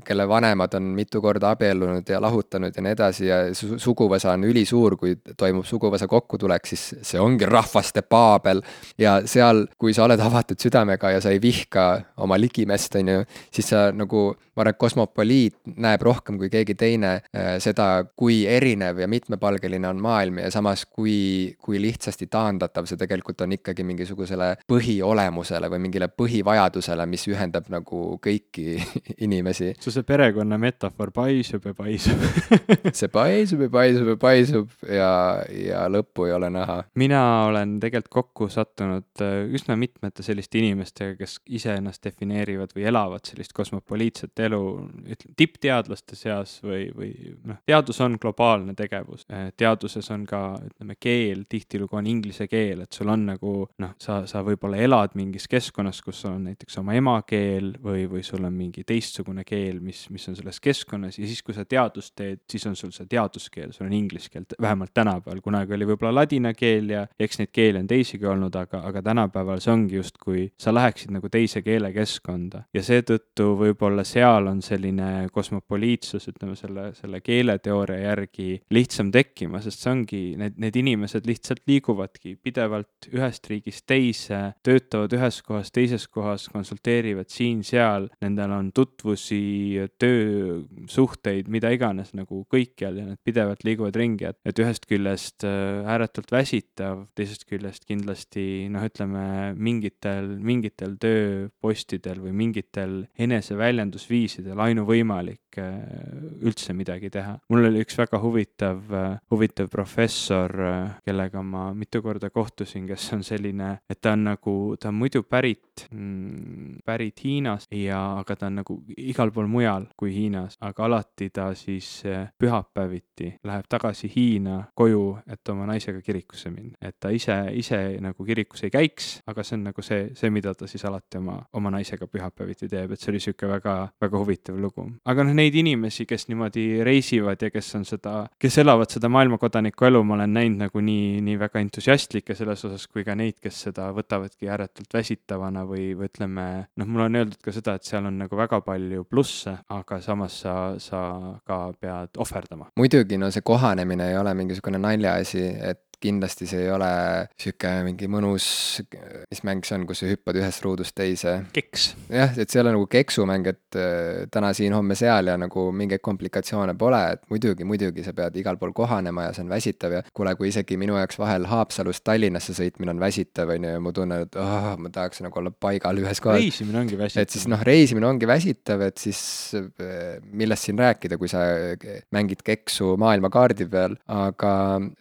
[SPEAKER 1] kelle vanemad on mitu korda abiellunud abiellunud ja lahutanud ja nii edasi ja su suguvõsa on ülisuur, kui toimub suguvõsa kokkutulek, siis see ongi rahvaste paabel. ja seal, kui sa oled avatud südamega ja sa ei vihka oma ligimest, on ju, siis sa nagu, ma arvan, et kosmopoliit näeb rohkem kui keegi teine äh, seda, kui erinev ja mitmepalgeline on maailm ja samas, kui, kui lihtsasti taandatav see tegelikult on ikkagi mingisugusele põhiolemusele või mingile põhivajadusele, mis ühendab nagu kõiki inimesi.
[SPEAKER 2] su see perekonna metafoor paisub ja paisub
[SPEAKER 1] see paisub ja paisub ja paisub ja, ja lõppu ei ole näha.
[SPEAKER 2] mina olen tegelikult kokku sattunud äh, üsna mitmete selliste inimestega, kes iseennast defineerivad või elavad sellist kosmopoliitset elu, ütleme tippteadlaste seas või, või noh, teadus on globaalne tegevus. Äh, teaduses on ka, ütleme, keel tihtilugu on inglise keel, et sul on nagu noh, sa, sa võib-olla elad mingis keskkonnas, kus on näiteks oma emakeel või, või sul on mingi teistsugune keel, mis, mis on selles keskkonnas ja siis, kui sa teadust teed, siis on sul see teaduskeel, sul on inglise keel, vähemalt tänapäeval, kunagi oli võib-olla ladina keel ja eks neid keeli on teisigi olnud, aga, aga tänapäeval see ongi justkui sa läheksid nagu teise keelekeskkonda ja seetõttu võib-olla seal on selline kosmopoliitsus, ütleme selle, selle keeleteooria järgi lihtsam tekkima, sest see ongi, need, need inimesed lihtsalt liiguvadki pidevalt ühest riigist teist, äh, töötavad ühes kohas, teises kohas, konsulteerivad siin-seal, nendel on tutvusi, töösuhteid, mida iganes nagu kõikjal ja nad pidevalt liiguvad ringi, et, et ühest küljest äh, ääretult väsitav, teisest küljest kindlasti noh, ütleme mingitel, mingitel tööpostidel või mingitel eneseväljendusviisidel ainuvõimalik äh, üldse midagi teha. mul oli üks väga huvitav, huvitav professor, kellega ma mitu korda kohtusin, kes on selline, et ta on nagu, ta on muidu pärit mm,, pärit Hiinast ja, aga ta on nagu igal pool mujal kui Hiinas, aga alati ta siis pühapäeviti läheb tagasi Hiina koju, et oma naisega kirikusse minna. et ta ise, ise nagu kirikus ei käiks, aga see on nagu see, see, mida ta siis alati oma, oma naisega pühapäeviti teeb, et see oli sihuke väga, väga huvitav lugu. aga noh, neid inimesi, kes niimoodi reisivad ja kes on seda, kes elavad seda maailmakodaniku elu, ma olen näinud nagu nii, nii väga entusiastlikke selles osas kui ka neid, kes seda võtavadki ääretult väsitavana või, või ütleme, noh, mulle on öeldud ka seda, et seal on nagu väga palju plusse, aga samas sa, sa ka pead ohverdama.
[SPEAKER 1] muidugi, no see kohanemine ei ole mingisugune naljaasi, et kindlasti see ei ole sihuke mingi mõnus, mis mäng see on, kus sa hüppad ühest ruudust teise.
[SPEAKER 2] keks.
[SPEAKER 1] jah, et see ei ole nagu keksumäng, et äh, täna siin, homme seal ja nagu mingeid komplikatsioone pole, et muidugi, muidugi sa pead igal pool kohanema ja see on väsitav ja kuule, kui isegi minu jaoks vahel Haapsalust Tallinnasse sõitmine on väsitav, on ju, ja ma tunnen, et oh, ma tahaks nagu olla paigal ühes kohas.
[SPEAKER 2] reisimine ongi väsitav.
[SPEAKER 1] et siis noh, reisimine ongi väsitav, et siis äh, millest siin rääkida, kui sa mängid keksu maailmakaardi peal, aga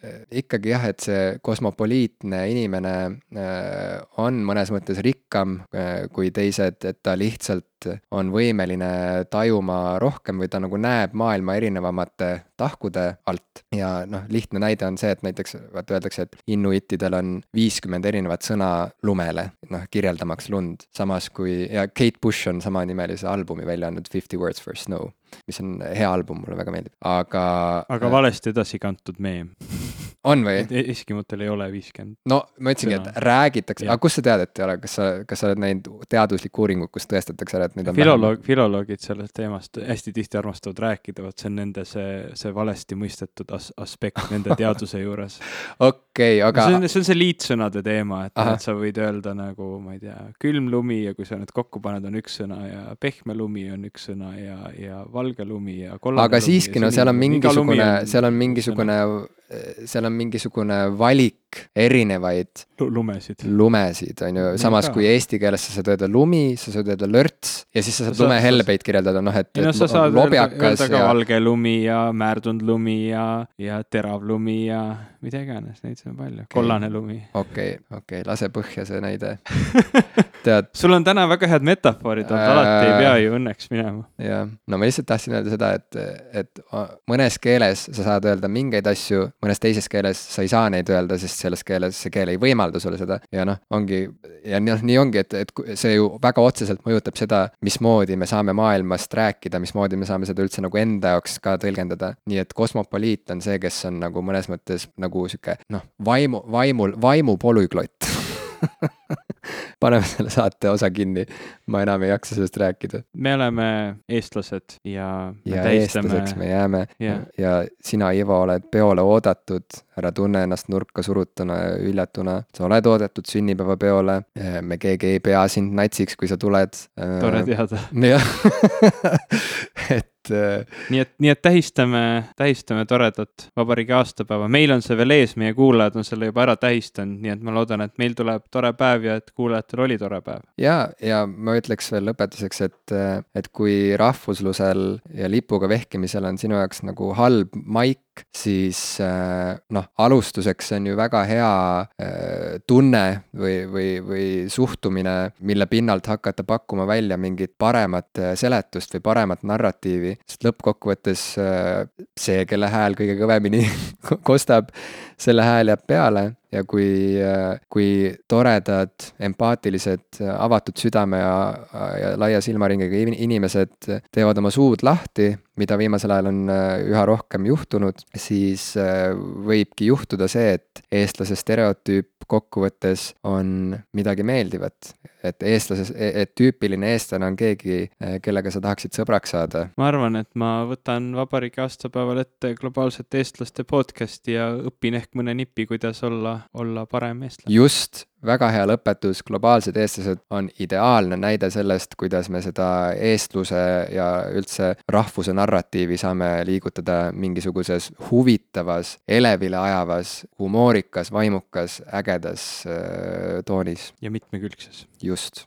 [SPEAKER 1] äh, ikkagi jah, et see kosmopoliitne inimene äh, on mõnes mõttes rikkam äh, kui teised, et ta lihtsalt on võimeline tajuma rohkem või ta nagu näeb maailma erinevamate tahkude alt. ja noh, lihtne näide on see, et näiteks vaata öeldakse, et inuitidel on viiskümmend erinevat sõna lumele, noh kirjeldamaks lund. samas kui, ja Kate Bush on samanimelise albumi välja andnud Fifty Words for Snow, mis on hea album, mulle väga meeldib, aga.
[SPEAKER 2] aga valesti edasi kantud meem
[SPEAKER 1] on või?
[SPEAKER 2] Eskimutel ei ole viiskümmend.
[SPEAKER 1] no ma ütlesingi, et räägitakse, aga kust sa tead, et ei ole, kas sa, kas sa oled näinud teaduslikku uuringut, kus tõestatakse ära, et neid on
[SPEAKER 2] filoloog, filoloogid sellest teemast hästi tihti armastavad rääkida, vot see on nende see, see valesti mõistetud as-, aspekt nende teaduse juures.
[SPEAKER 1] okei, aga
[SPEAKER 2] see on, see on see liitsõnade teema, et, et sa võid öelda nagu, ma ei tea, külm lumi ja kui sa need kokku paned, on üks sõna ja pehme lumi on üks sõna ja, ja valge lumi ja kollane
[SPEAKER 1] aga siiski, no seal on mingisugune, seal on mingisugune seal on mingisugune valik erinevaid
[SPEAKER 2] lumesid,
[SPEAKER 1] lumesid, on ju, samas kui eesti keeles sa saad öelda lumi, sa saad öelda lörts ja siis sa saad lumehelbeid kirjeldada, noh et,
[SPEAKER 2] et no, sa saad lobjakas ka ja... valge lumi ja määrdunud lumi ja, ja terav lumi ja mida iganes, neid on palju okay., kollane lumi.
[SPEAKER 1] okei okay,, okei okay,, lase põhja see näide tead.
[SPEAKER 2] sul on täna väga head metafoorid olnud äh,, alati ei pea ju õnneks minema.
[SPEAKER 1] jah, no ma lihtsalt tahtsin öelda seda, et, et mõnes keeles sa saad öelda mingeid asju, mõnes teises keeles sa ei saa neid öelda, sest selles keeles see keel ei võimalda sulle seda ja noh, ongi ja noh, nii ongi, et, et see ju väga otseselt mõjutab seda, mismoodi me saame maailmast rääkida, mismoodi me saame seda üldse nagu enda jaoks ka tõlgendada. nii et kosmopoliit on see, kes on nagu mõnes mõttes nagu sihuke noh, vaimu, vaimul, vaimu polüglott paneme selle saate osa kinni, ma enam ei jaksa sellest rääkida.
[SPEAKER 2] me oleme eestlased ja.
[SPEAKER 1] ja tähistame... eestlaseks me jääme yeah. ja sina, Ivo, oled peole oodatud, ära tunne ennast nurka surutuna ja hüljatuna. sa oled oodatud sünnipäevapeole, me keegi ei pea sind natsiks, kui sa tuled.
[SPEAKER 2] tore teada.
[SPEAKER 1] jah
[SPEAKER 2] et. Äh, nii et, nii et tähistame, tähistame toredat vabariigi aastapäeva, meil on see veel ees, meie kuulajad on selle juba ära tähistanud, nii et ma loodan, et meil tuleb tore päev ja et kuulajatel oli tore päev.
[SPEAKER 1] ja, ja ma ütleks veel lõpetuseks, et, et kui rahvuslusel ja lipuga vehkimisel on sinu jaoks nagu halb maik, siis äh, noh, alustuseks on ju väga hea äh, tunne või, või, või suhtumine, mille pinnalt hakata pakkuma välja mingit paremat seletust või paremat narratiivi. Sest lõppkokkuvõttes äh, see, kelle hääl kõige kõvemini kostab, selle hääl jääb peale ja kui, äh, kui toredad, empaatilised, avatud südame ja, ja laia silmaringiga inimesed teevad oma suud lahti, mida viimasel ajal on äh, üha rohkem juhtunud, siis võibki juhtuda see, et eestlase stereotüüp kokkuvõttes on midagi meeldivat et eestlases, e-, et tüüpiline eestlane on keegi, e, kellega sa tahaksid sõbraks saada?
[SPEAKER 2] ma arvan, et ma võtan vabariigi aastapäeval ette globaalsete eestlaste podcast'i ja õpin ehk mõne nipi, kuidas olla, olla parem eestlane.
[SPEAKER 1] just, väga hea lõpetus, globaalsed eestlased on ideaalne näide sellest, kuidas me seda eestluse ja üldse rahvuse narratiivi saame liigutada mingisuguses huvitavas, elevile ajavas, humoorikas, vaimukas, ägedas äh, toonis.
[SPEAKER 2] ja mitmekülgses.
[SPEAKER 1] just